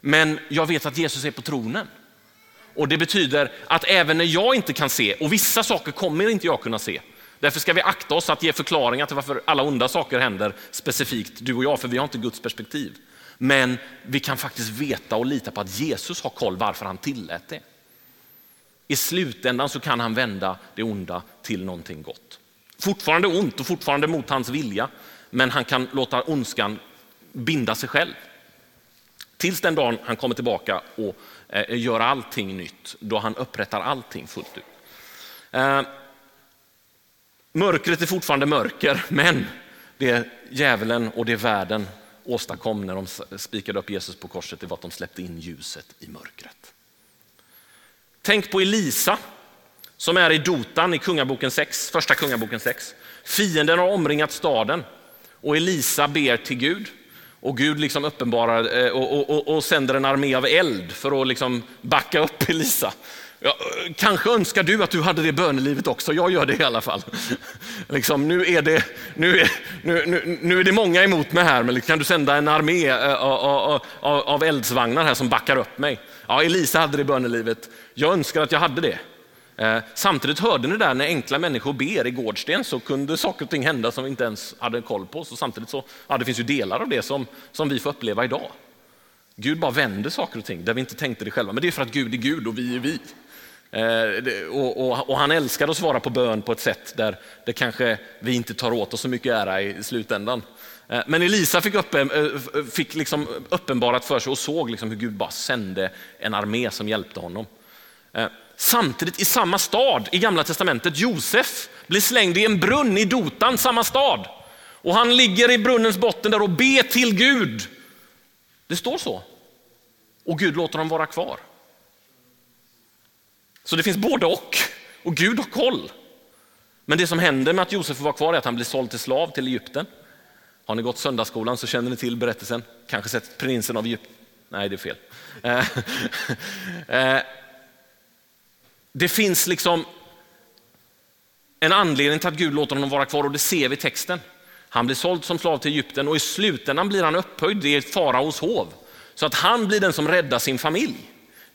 Men jag vet att Jesus är på tronen. Och det betyder att även när jag inte kan se, och vissa saker kommer inte jag kunna se, Därför ska vi akta oss att ge förklaringar till varför alla onda saker händer specifikt du och jag, för vi har inte Guds perspektiv. Men vi kan faktiskt veta och lita på att Jesus har koll varför han tillät det. I slutändan så kan han vända det onda till någonting gott. Fortfarande ont och fortfarande mot hans vilja, men han kan låta ondskan binda sig själv. Tills den dagen han kommer tillbaka och eh, gör allting nytt, då han upprättar allting fullt ut. Eh, mörkret är fortfarande mörker, men det är djävulen och det är världen åstadkom när de spikade upp Jesus på korset, det var att de släppte in ljuset i mörkret. Tänk på Elisa som är i Dotan i kungaboken 6, första kungaboken 6. Fienden har omringat staden och Elisa ber till Gud och Gud liksom uppenbarar eh, och, och, och, och, sänder en armé av eld för att liksom backa upp Elisa. Ja, kanske önskar du att du hade det bönelivet också, jag gör det i alla fall. liksom, nu, är det, nu, är, nu, nu, nu är det många emot mig här, men liksom, kan du sända en armé eh, av, av, av eldsvagnar här som backar upp mig? Ja, Elisa hade det bönelivet, jag önskar att jag hade det. Eh, samtidigt hörde ni där när enkla människor ber i Gårdsten så kunde saker och ting hända som vi inte ens hade koll på. Så samtidigt så, ja, det finns ju delar av det som, som vi får uppleva idag. Gud bara vänder saker och ting där vi inte tänkte det själva. Men det är för att Gud är Gud och vi är vi. Eh, och, och, och, han älskar att svara på bön på ett sätt där det kanske vi inte tar åt oss så mycket ära i slutändan. Eh, men Elisa fick, uppen, eh, fick liksom uppenbarat för sig och såg liksom hur Gud bara sände en armé som hjälpte honom. Samtidigt i samma stad i gamla testamentet, Josef blir slängd i en brunn i Dotan, samma stad. Och han ligger i brunnens botten där och ber till Gud. Det står så. Och Gud låter dem vara kvar. Så det finns både och. Och Gud har koll. Men det som händer med att Josef får vara kvar är att han blir såld till slav till Egypten. Har ni gått söndagsskolan så känner ni till berättelsen. Kanske sett prinsen av Egypten. Nej, det är fel. Eh, eh, det finns liksom en anledning till att Gud låter honom vara kvar och det ser vi i texten. Han blir såld som slav till Egypten och i slutändan blir han upphöjd i faraos hov. Så att han blir den som räddar sin familj.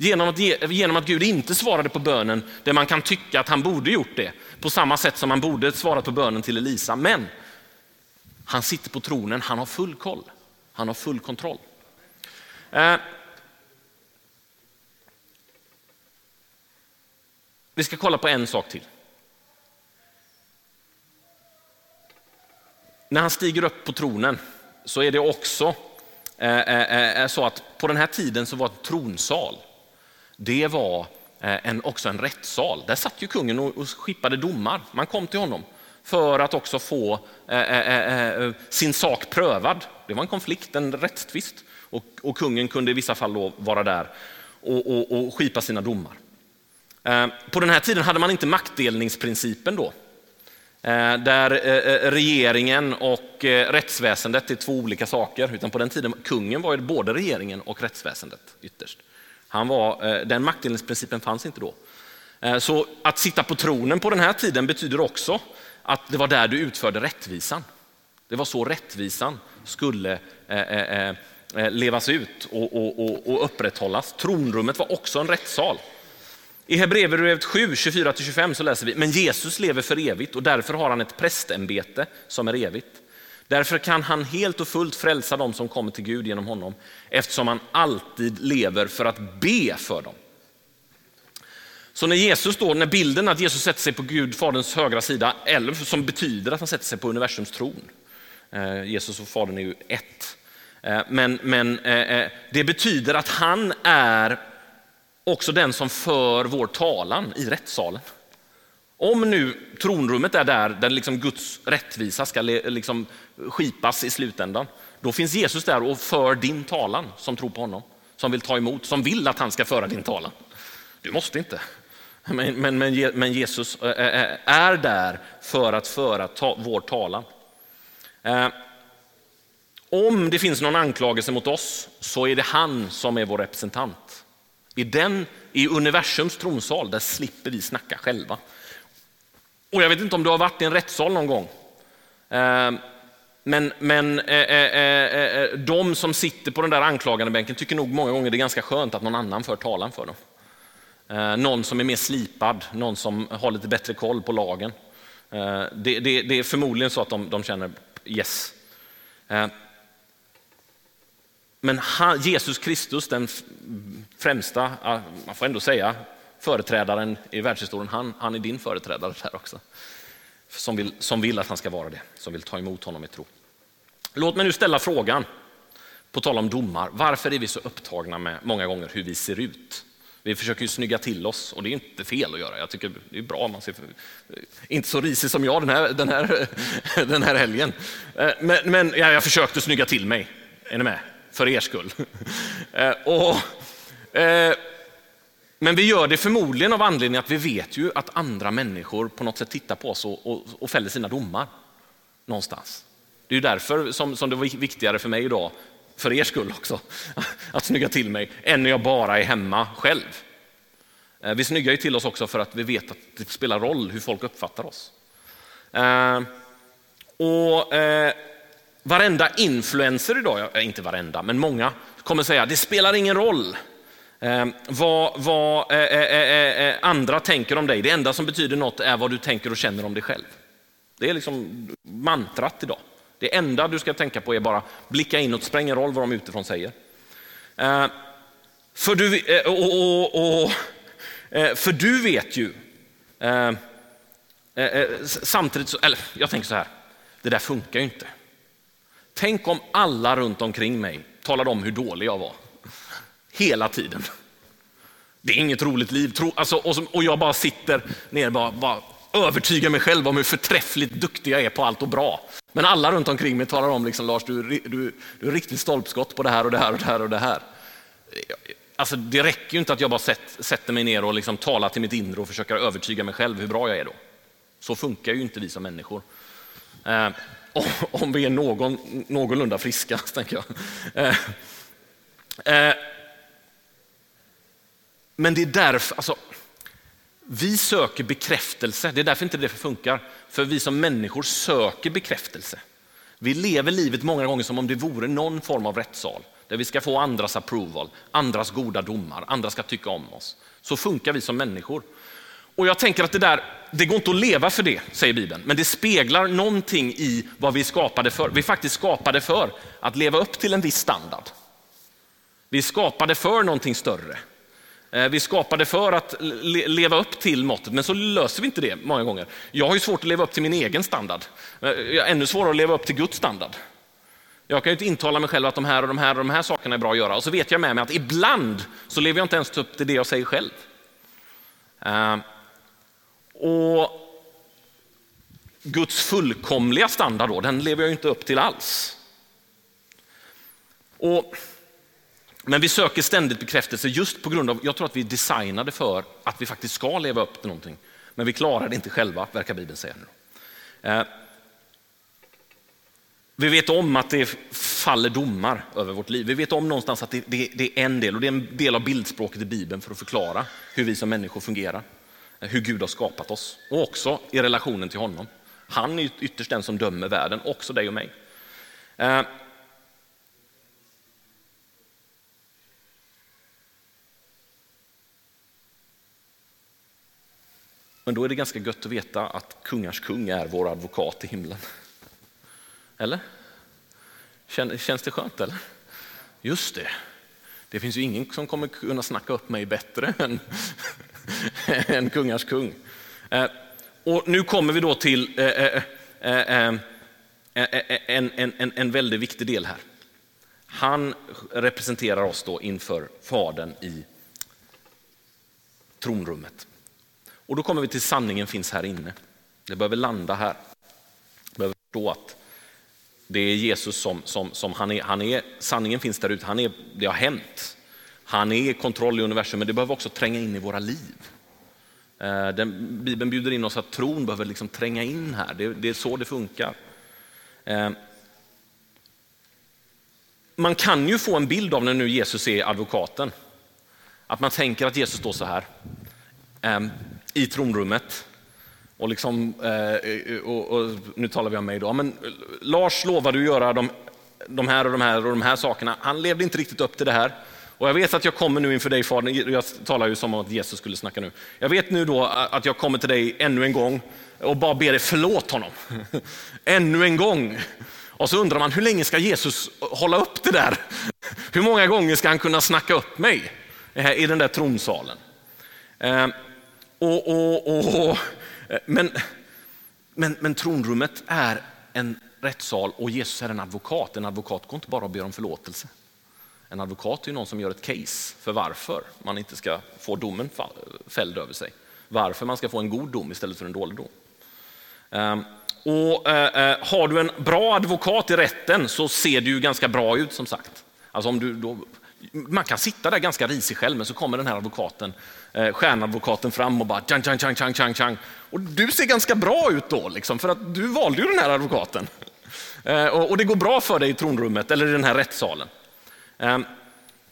Genom att, genom att Gud inte svarade på bönen där man kan tycka att han borde gjort det. På samma sätt som han borde svarat på bönen till Elisa. Men han sitter på tronen, han har full koll. Han har full kontroll. Eh. Vi ska kolla på en sak till. När han stiger upp på tronen så är det också eh, eh, eh så att på den här tiden så var ett tronsal, det var eh, en, också en rättssal. Där satt ju kungen och, och skippade domar. Man kom till honom för att också få eh, eh, eh, eh sin sak prövad. Det var en konflikt, en rättstvist och, och kungen kunde i vissa fall vara där och, och, och skipa sina domar. Eh, på den här tiden hade man inte maktdelningsprincipen då. Eh, där eh, eh regeringen och rättsväsendet är två olika saker. Utan på den tiden, kungen var ju både regeringen och rättsväsendet ytterst. Han var, eh, den maktdelningsprincipen fanns inte då. Eh, så att sitta på tronen på den här tiden betyder också att det var där du utförde rättvisan. Det var så rättvisan skulle eh, levas ut och, och, och, upprätthållas. Tronrummet var också en rättssal. I Hebreerbrevet 7, 24-25 så läser vi, men Jesus lever för evigt och därför har han ett prästämbete som är evigt. Därför kan han helt och fullt frälsa dem som kommer till Gud genom honom eftersom han alltid lever för att be för dem. Så när Jesus då, när bilden att Jesus sätter sig på Gud, Faderns högra sida, eller som betyder att han sätter sig på universums tron. Eh, Jesus och Fadern är ju ett. Eh, men, men eh, det betyder att han är också den som för vår talan i rättssalen. Om nu tronrummet är där, där liksom Guds rättvisa ska liksom skipas i slutändan, då finns Jesus där och för din talan som tror på honom, som vill ta emot, som vill att han ska föra din talan. Du måste inte. Men, men, men Jesus eh, eh, eh, är där för att föra ta, vår talan. Om det finns någon anklagelse mot oss så är det han som är vår representant. I, den, i universums tronsal där slipper vi snacka själva. Och Jag vet inte om du har varit i en rättssal någon gång. Ehm, men, men eh, eh, eh, de som sitter på den där anklagande bänken tycker nog många gånger det är ganska skönt att någon annan för talan för dem. Någon som är mer slipad, någon som har lite bättre koll på lagen. Det, det, det är förmodligen så att de, de känner yes. Men han, Jesus Kristus, den främsta, ah, man får ändå säga, företrädaren i världshistorien, han, han är din företrädare där också. Som vill, som vill att han ska vara det, som vill ta emot honom i tro. Låt mig nu ställa frågan, på tal om domar, varför är vi så upptagna med många gånger hur vi ser ut? Vi försöker ju snygga till oss och det är inte fel att göra. Jag tycker det är bra om man ser inte så risig som jag den här, den här, den här helgen. Eh, men, men ja, jag försökte snygga till mig. Är ni med? För er skull. Eh, och, eh, men vi gör det förmodligen av anledning att vi vet ju att andra människor på något sätt tittar på oss och, och, och fäller sina domar någonstans. Det är ju därför som, som det var viktigare för mig idag för er skull också, att snygga till mig, än när jag bara är hemma själv. Eh, vi snyggar ju till oss också för att vi vet att det spelar roll hur folk uppfattar oss. Eh, och eh, Varenda influencer idag, inte varenda, men många, kommer säga det spelar ingen roll Ehm, vad, vad eh, eh, eh, andra tänker om dig. Det enda som betyder något är vad du tänker och känner om dig själv. Det är liksom mantrat idag. Det enda du ska tänka på är bara blicka inåt, spelar ingen roll vad de utifrån säger. Ehm, för du, och, och, och, för du vet ju, ehm, samtidigt, så, eller jag tänker så här, det där funkar ju inte. Tänk om alla runt omkring mig talade om hur dålig jag var. Hela tiden. Det är inget roligt liv. Alltså, och, jag bara sitter ner och bara, bara övertygar mig själv om hur förträffligt duktig jag är på allt och bra. Men alla runt omkring mig talar om, liksom, Lars, du, du, du är riktigt stolpskott på det här och det här och det här och det här. Alltså, det räcker ju inte att jag bara sätter mig ner och liksom talar till mitt inre och försöker övertyga mig själv hur bra jag är då. Så funkar ju inte vi som människor. Eh, om vi är någon, någorlunda friska, tänker jag. Eh, eh, men det är därför, alltså, vi söker bekräftelse. Det är därför inte det funkar. För vi som människor söker bekräftelse. Vi lever livet många gånger som om det vore någon form av rättssal där vi ska få andras approval, andras goda domar, andra ska tycka om oss. Så funkar vi som människor. Och jag tänker att det där, det går inte att leva för det, säger Bibeln, men det speglar någonting i vad vi skapade för. Vi faktiskt skapade för att leva upp till en viss standard. Vi skapade för någonting större. Eh, vi skapade för att leva upp till måttet, men så löser vi inte det många gånger. Jag har ju svårt att leva upp till min egen standard. Eh, jag ännu svårare att leva upp till Guds standard. Jag kan ju inte intala mig själv att de här och de här och de här sakerna är bra att göra. Och så vet jag med mig att ibland så lever jag inte ens upp till det jag säger själv. Eh, och Guds fullkomliga standard då, den lever jag inte upp till alls. Och men vi söker ständigt bekräftelse just på grund av, jag tror att vi är designade för att vi faktiskt ska leva upp till någonting. Men vi klarar det inte själva, verkar Bibeln säga. Nu. Eh, vi vet om att det faller domar över vårt liv. Vi vet om någonstans att det, det, det, är en del, och det är en del av bildspråket i Bibeln för att förklara hur vi som människor fungerar. Eh, hur Gud har skapat oss och också i relationen till honom. Han är ytterst den som dömer världen, också dig och mig. Eh, Men då är det ganska gött att veta att kungars kung är vår advokat i himlen. Eller? Känns det skönt eller? Just det. Det finns ju ingen som kommer kunna snacka upp mig bättre än, än kungars kung. Eh, och nu kommer vi då till eh eh, eh, eh, eh, en, en, en, en väldigt viktig del här. Han representerar oss då inför Fadern i tronrummet. Och då kommer vi till sanningen finns här inne. Det behöver landa här. Vi behöver förstå att det är Jesus som, som, som han, är, han är, sanningen finns där ute, han är, det har hänt. Han är i kontroll i universum, men det behöver också tränga in i våra liv. Eh, den, Bibeln bjuder in oss att tron behöver liksom tränga in här, det, det är så det funkar. Eh, man kan ju få en bild av när nu Jesus är advokaten. Att man tänker att Jesus står så här. Ehm, i tronrummet. Och, liksom, eh, och, och, nu talar vi om mig då. Men Lars lovade att göra de, de här och de här och de här sakerna. Han levde inte riktigt upp till det här. Och jag vet att jag kommer nu inför dig Fader, jag talar ju som om att Jesus skulle snacka nu. Jag vet nu då att jag kommer till dig ännu en gång och bara ber dig förlåt honom. ännu en gång. Och så undrar man, hur länge ska Jesus hålla upp det där? Hur många gånger ska han kunna snacka upp mig i den där tronsalen? Eh, och, och, och, men, men, men tronrummet är en rättssal och Jesus är en advokat. En advokat går inte bara och ber om förlåtelse. En advokat är någon som gör ett case för varför man inte ska få domen fälld över sig. Varför man ska få en god dom istället för en dålig dom. Ehm, och eh, eh, Har du en bra advokat i rätten så ser det ju ganska bra ut som sagt. Alltså om du då man kan sitta där ganska risig själv, men så kommer den här advokaten, eh, stjärnadvokaten fram och bara tjang, tjang, tjang, tjang, tjang, tjang. Och du ser ganska bra ut då, liksom, för att du valde ju den här advokaten. Eh, och, och, det går bra för dig i tronrummet eller i den här rättssalen. Eh,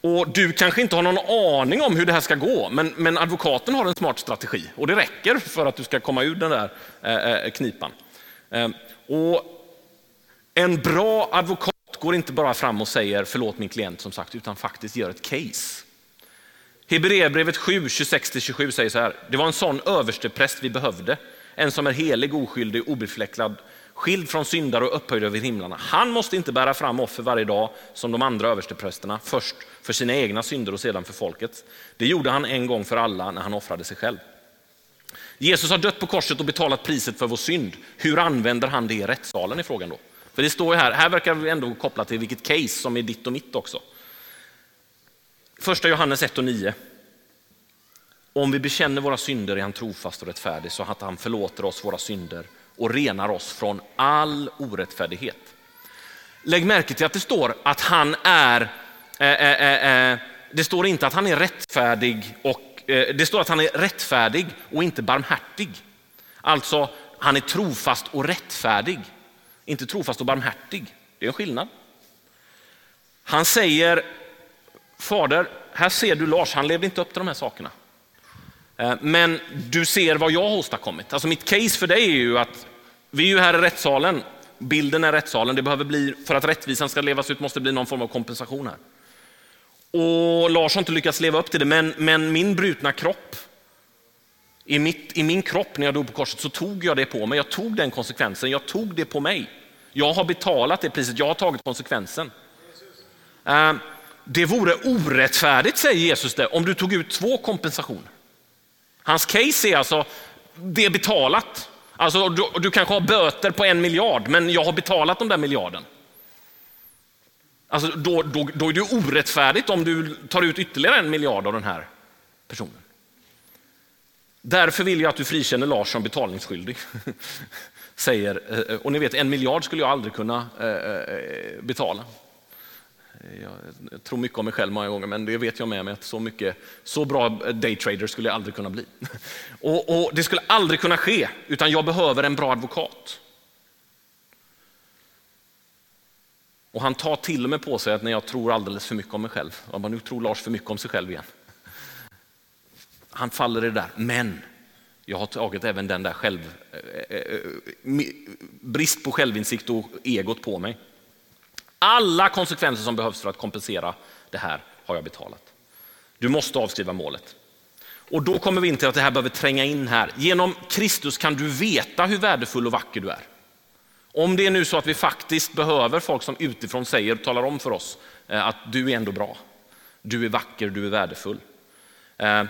och du kanske inte har någon aning om hur det här ska gå, men, men, advokaten har en smart strategi och det räcker för att du ska komma ur den där eh, eh knipan. Eh, och en bra advokat går inte bara fram och säger förlåt min klient som sagt, utan faktiskt gör ett case. Hebreerbrevet 7, 26-27 säger så här, det var en sån överstepräst vi behövde, en som är helig, oskyldig, obefläckad skild från syndare och upphöjd över himlarna. Han måste inte bära fram offer varje dag som de andra översteprästerna, först för sina egna synder och sedan för folkets. Det gjorde han en gång för alla när han offrade sig själv. Jesus har dött på korset och betalat priset för vår synd. Hur använder han det i rättssalen i frågan då? För det står ju här, här verkar vi ändå koppla till vilket case som är ditt och mitt också. Första Johannes 1 och 9. Om vi bekänner våra synder är han trofast och rättfärdig så att han förlåter oss våra synder och renar oss från all orättfärdighet. Lägg märke till att det står att han är, eh, eh, eh, eh det står inte att han är rättfärdig och eh, det står att han är rättfärdig och inte barmhärtig. Alltså, han är trofast och rättfärdig, inte trofast och barmhärtig. Det är en skillnad. Han säger, Fader, här ser du Lars, han levde inte upp till de här sakerna. Eh, men du ser vad jag har åstadkommit. Alltså mitt case för dig är ju att vi är ju här i rättssalen. Bilden är rättssalen. Det behöver bli, för att rättvisan ska levas ut måste det bli någon form av kompensation här. Och Lars har inte lyckats leva upp till det, men, men min brutna kropp, i, mitt, i min kropp när jag dog på korset så tog jag det på mig. Jag tog den konsekvensen, jag tog det på mig. Jag har betalat det priset, jag har tagit konsekvensen. Eh, det vore orättfärdigt, säger Jesus, det, om du tog ut två kompensationer. Hans case är alltså, det är betalat. Alltså, du, du kanske har böter på en miljard, men jag har betalat den där miljarden. Alltså, då, då, då är det orättfärdigt om du tar ut ytterligare en miljard av den här personen. Därför vill jag att du frikänner Lars som betalningsskyldig. Säger, eh, eh, och ni vet, en miljard skulle jag aldrig kunna eh, betala. Jag tror mycket om mig själv många gånger, men det vet jag med mig att så, mycket, så bra daytrader skulle jag aldrig kunna bli. Och, och, Det skulle aldrig kunna ske, utan jag behöver en bra advokat. Och han tar till och med på sig att när jag tror alldeles för mycket om mig själv, om nu tror Lars för mycket om sig själv igen. Han faller i det där, men jag har tagit även den där själv, eh, eh, eh brist på självinsikt och egot på mig. Alla konsekvenser som behövs för att kompensera det här har jag betalat. Du måste avskriva målet. Och då kommer vi in till att det här behöver tränga in här. Genom Kristus kan du veta hur värdefull och vacker du är. Om det är nu så att vi faktiskt behöver folk som utifrån säger och talar om för oss eh, att du är ändå bra, du är vacker, du är värdefull. Eh,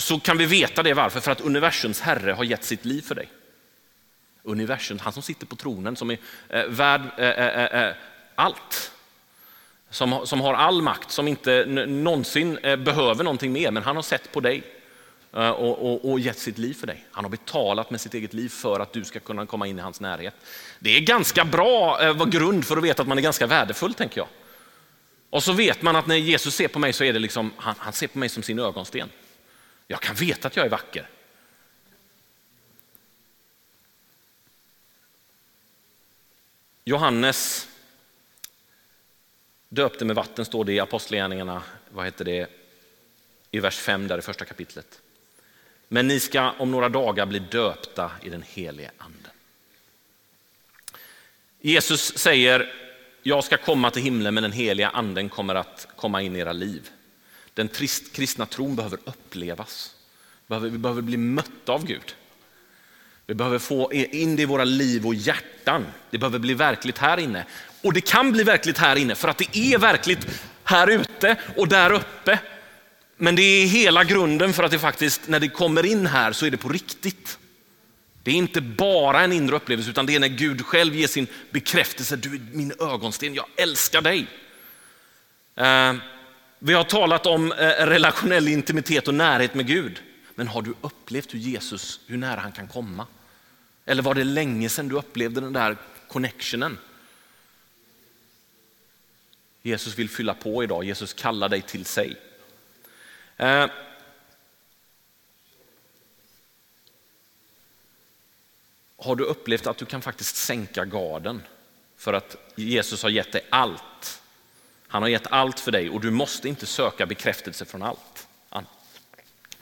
så kan vi veta det varför, för att universums herre har gett sitt liv för dig. Universum, han som sitter på tronen som är eh, värd eh, eh, eh, allt. Som, som har all makt, som inte någonsin eh, behöver någonting mer, men han har sett på dig eh, och, och, och, gett sitt liv för dig. Han har betalat med sitt eget liv för att du ska kunna komma in i hans närhet. Det är ganska bra eh, grund för att veta att man är ganska värdefull, tänker jag. Och så vet man att när Jesus ser på mig så är det liksom, han, han ser på mig som sin ögonsten. Jag kan veta att jag är vacker. Johannes döpte med vatten, står det i Apostlagärningarna, vad heter det, i vers 5 där i första kapitlet. Men ni ska om några dagar bli döpta i den helige anden. Jesus säger, jag ska komma till himlen men den heliga anden kommer att komma in i era liv. Den kristna tron behöver upplevas. Vi behöver bli mötta av Gud. Vi behöver få in det i våra liv och hjärtan. Det behöver bli verkligt här inne. Och det kan bli verkligt här inne för att det är verkligt här ute och där uppe. Men det är hela grunden för att det faktiskt, när det kommer in här så är det på riktigt. Det är inte bara en inre upplevelse utan det är när Gud själv ger sin bekräftelse. Du är min ögonsten, jag älskar dig. Eh, vi har talat om eh, relationell intimitet och närhet med Gud. Men har du upplevt hur Jesus, hur nära han kan komma? Eller var det länge sedan du upplevde den där connectionen? Jesus vill fylla på idag, Jesus kallar dig till sig. Eh. Har du upplevt att du kan faktiskt sänka garden för att Jesus har gett dig allt? Han har gett allt för dig och du måste inte söka bekräftelse från allt.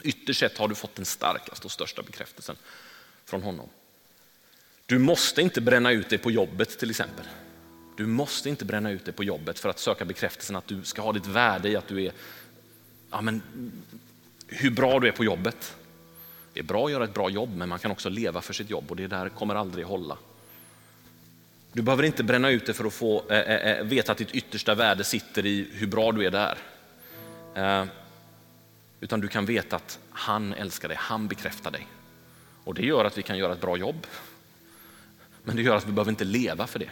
Ytterst sett har du fått den starkaste och största bekräftelsen från honom. Du måste inte bränna ut dig på jobbet till exempel. Du måste inte bränna ut dig på jobbet för att söka bekräftelsen att du ska ha ditt värde i att du är, ja men, hur bra du är på jobbet. Det är bra att göra ett bra jobb men man kan också leva för sitt jobb och det där kommer aldrig hålla. Du behöver inte bränna ut det för att få eh, eh, eh, veta att ditt yttersta värde sitter i hur bra du är där. Eh, utan du kan veta att han älskar dig, han bekräftar dig. Och det gör att vi kan göra ett bra jobb. Men det gör att vi behöver inte leva för det.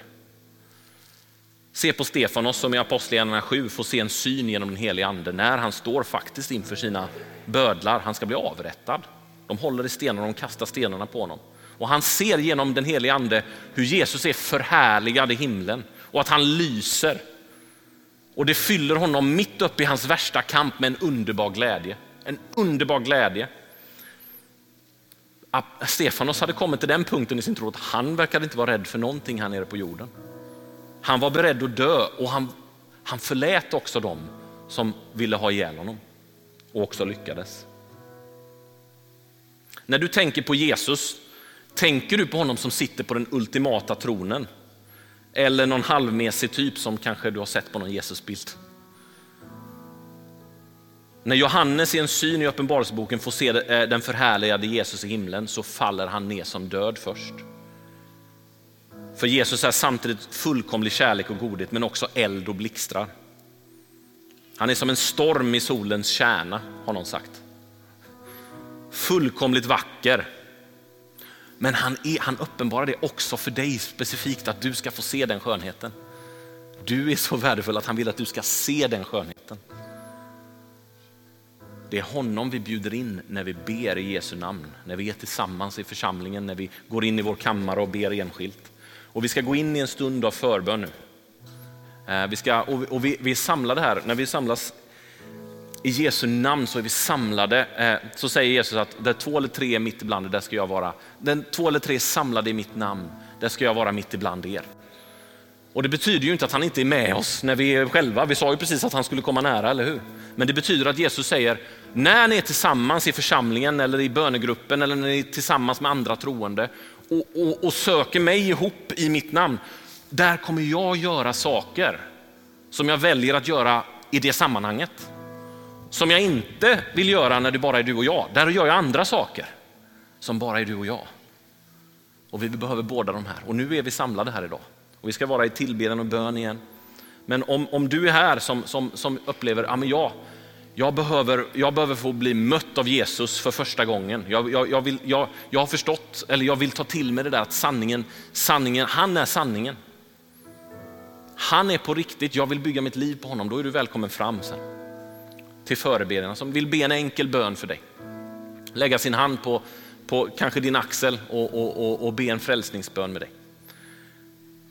Se på Stefanos som i Apostlagärningarna 7 får se en syn genom den helige ande när han står faktiskt inför sina bödlar. Han ska bli avrättad. De håller i stenarna och de kastar stenarna på honom. Och han ser genom den helige ande hur Jesus är förhärligad i himlen och att han lyser. Och det fyller honom mitt uppe i hans värsta kamp med en underbar glädje. En underbar glädje. Stefanos hade kommit till den punkten i sin tro att han verkade inte vara rädd för någonting här nere på jorden. Han var beredd att dö och han, han förlät också dem som ville ha ihjäl honom och också lyckades. När du tänker på Jesus, tänker du på honom som sitter på den ultimata tronen? Eller någon halvmesig typ som kanske du har sett på någon Jesusbild? När Johannes i en syn i Uppenbarelseboken får se eh, den förhärligade Jesus i himlen så faller han ner som död först. För Jesus är samtidigt fullkomlig kärlek och godhet men också eld och blixtrar. Han är som en storm i solens kärna har någon sagt. Fullkomligt vacker. Men han, är, han uppenbarar det också för dig specifikt att du ska få se den skönheten. Du är så värdefull att han vill att du ska se den skönheten. Det är honom vi bjuder in när vi ber i Jesu namn, när vi är tillsammans i församlingen, när vi går in i vår kammare och ber enskilt. Och vi ska gå in i en stund av förbön nu. Eh, vi, ska, och vi, vi är samlade här, när vi samlas i Jesu namn så är vi samlade. Eh, så säger Jesus att där två eller tre är mitt ibland er, där ska jag vara. Den två eller tre är samlade i mitt namn, där ska jag vara mitt ibland er. Och det betyder ju inte att han inte är med oss när vi är själva. Vi sa ju precis att han skulle komma nära, eller hur? Men det betyder att Jesus säger, när ni är tillsammans i församlingen eller i bönegruppen eller när ni är tillsammans med andra troende och, och, och söker mig ihop i mitt namn, där kommer jag göra saker som jag väljer att göra i det sammanhanget. Som jag inte vill göra när det bara är du och jag. Där gör jag andra saker som bara är du och jag. Och vi behöver båda de här. Och nu är vi samlade här idag. Och vi ska vara i tillbedjan och bön igen. Men om, om du är här som, som, som upplever, ja, men jag, jag, behöver, jag behöver få bli mött av Jesus för första gången. Jag, jag, jag, vill, jag, jag har förstått, eller jag vill ta till mig det där att sanningen, sanningen, han är sanningen. Han är på riktigt, jag vill bygga mitt liv på honom. Då är du välkommen fram sen. Till förebedjarna som vill be en enkel bön för dig. Lägga sin hand på, på kanske din axel och, och, och, och be en frälsningsbön med dig.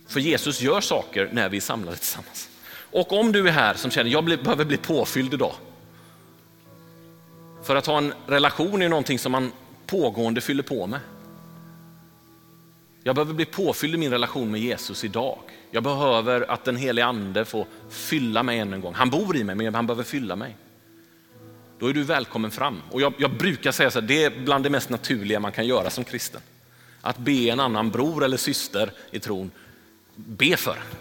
För Jesus gör saker när vi är samlade tillsammans. Och om du är här som känner, jag behöver bli påfylld idag. För att ha en relation är någonting som man pågående fyller på med. Jag behöver bli påfylld i min relation med Jesus idag. Jag behöver att den helige ande får fylla mig än en gång. Han bor i mig, men han behöver fylla mig. Då är du välkommen fram. Och jag, jag brukar säga så här, det är bland det mest naturliga man kan göra som kristen. Att be en annan bror eller syster i tron be för en.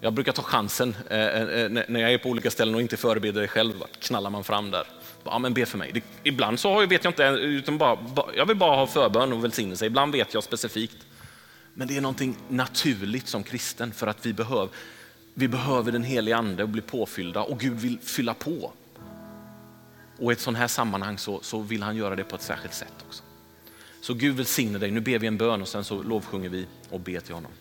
Jag brukar ta chansen eh, eh, eh när jag är på olika ställen och inte förbereder dig själv. Knallar man fram där. Ja, men be för mig. Det, ibland så vet jag inte, utan bara, jag vill bara ha förbön och välsignelse. Ibland vet jag specifikt. Men det är någonting naturligt som kristen för att vi behöver, vi behöver den heliga ande och bli påfyllda och Gud vill fylla på. Och i ett sånt här sammanhang så, så vill han göra det på ett särskilt sätt också. Så Gud välsigne dig. Nu ber vi en bön och sen så lovsjunger vi och ber till honom.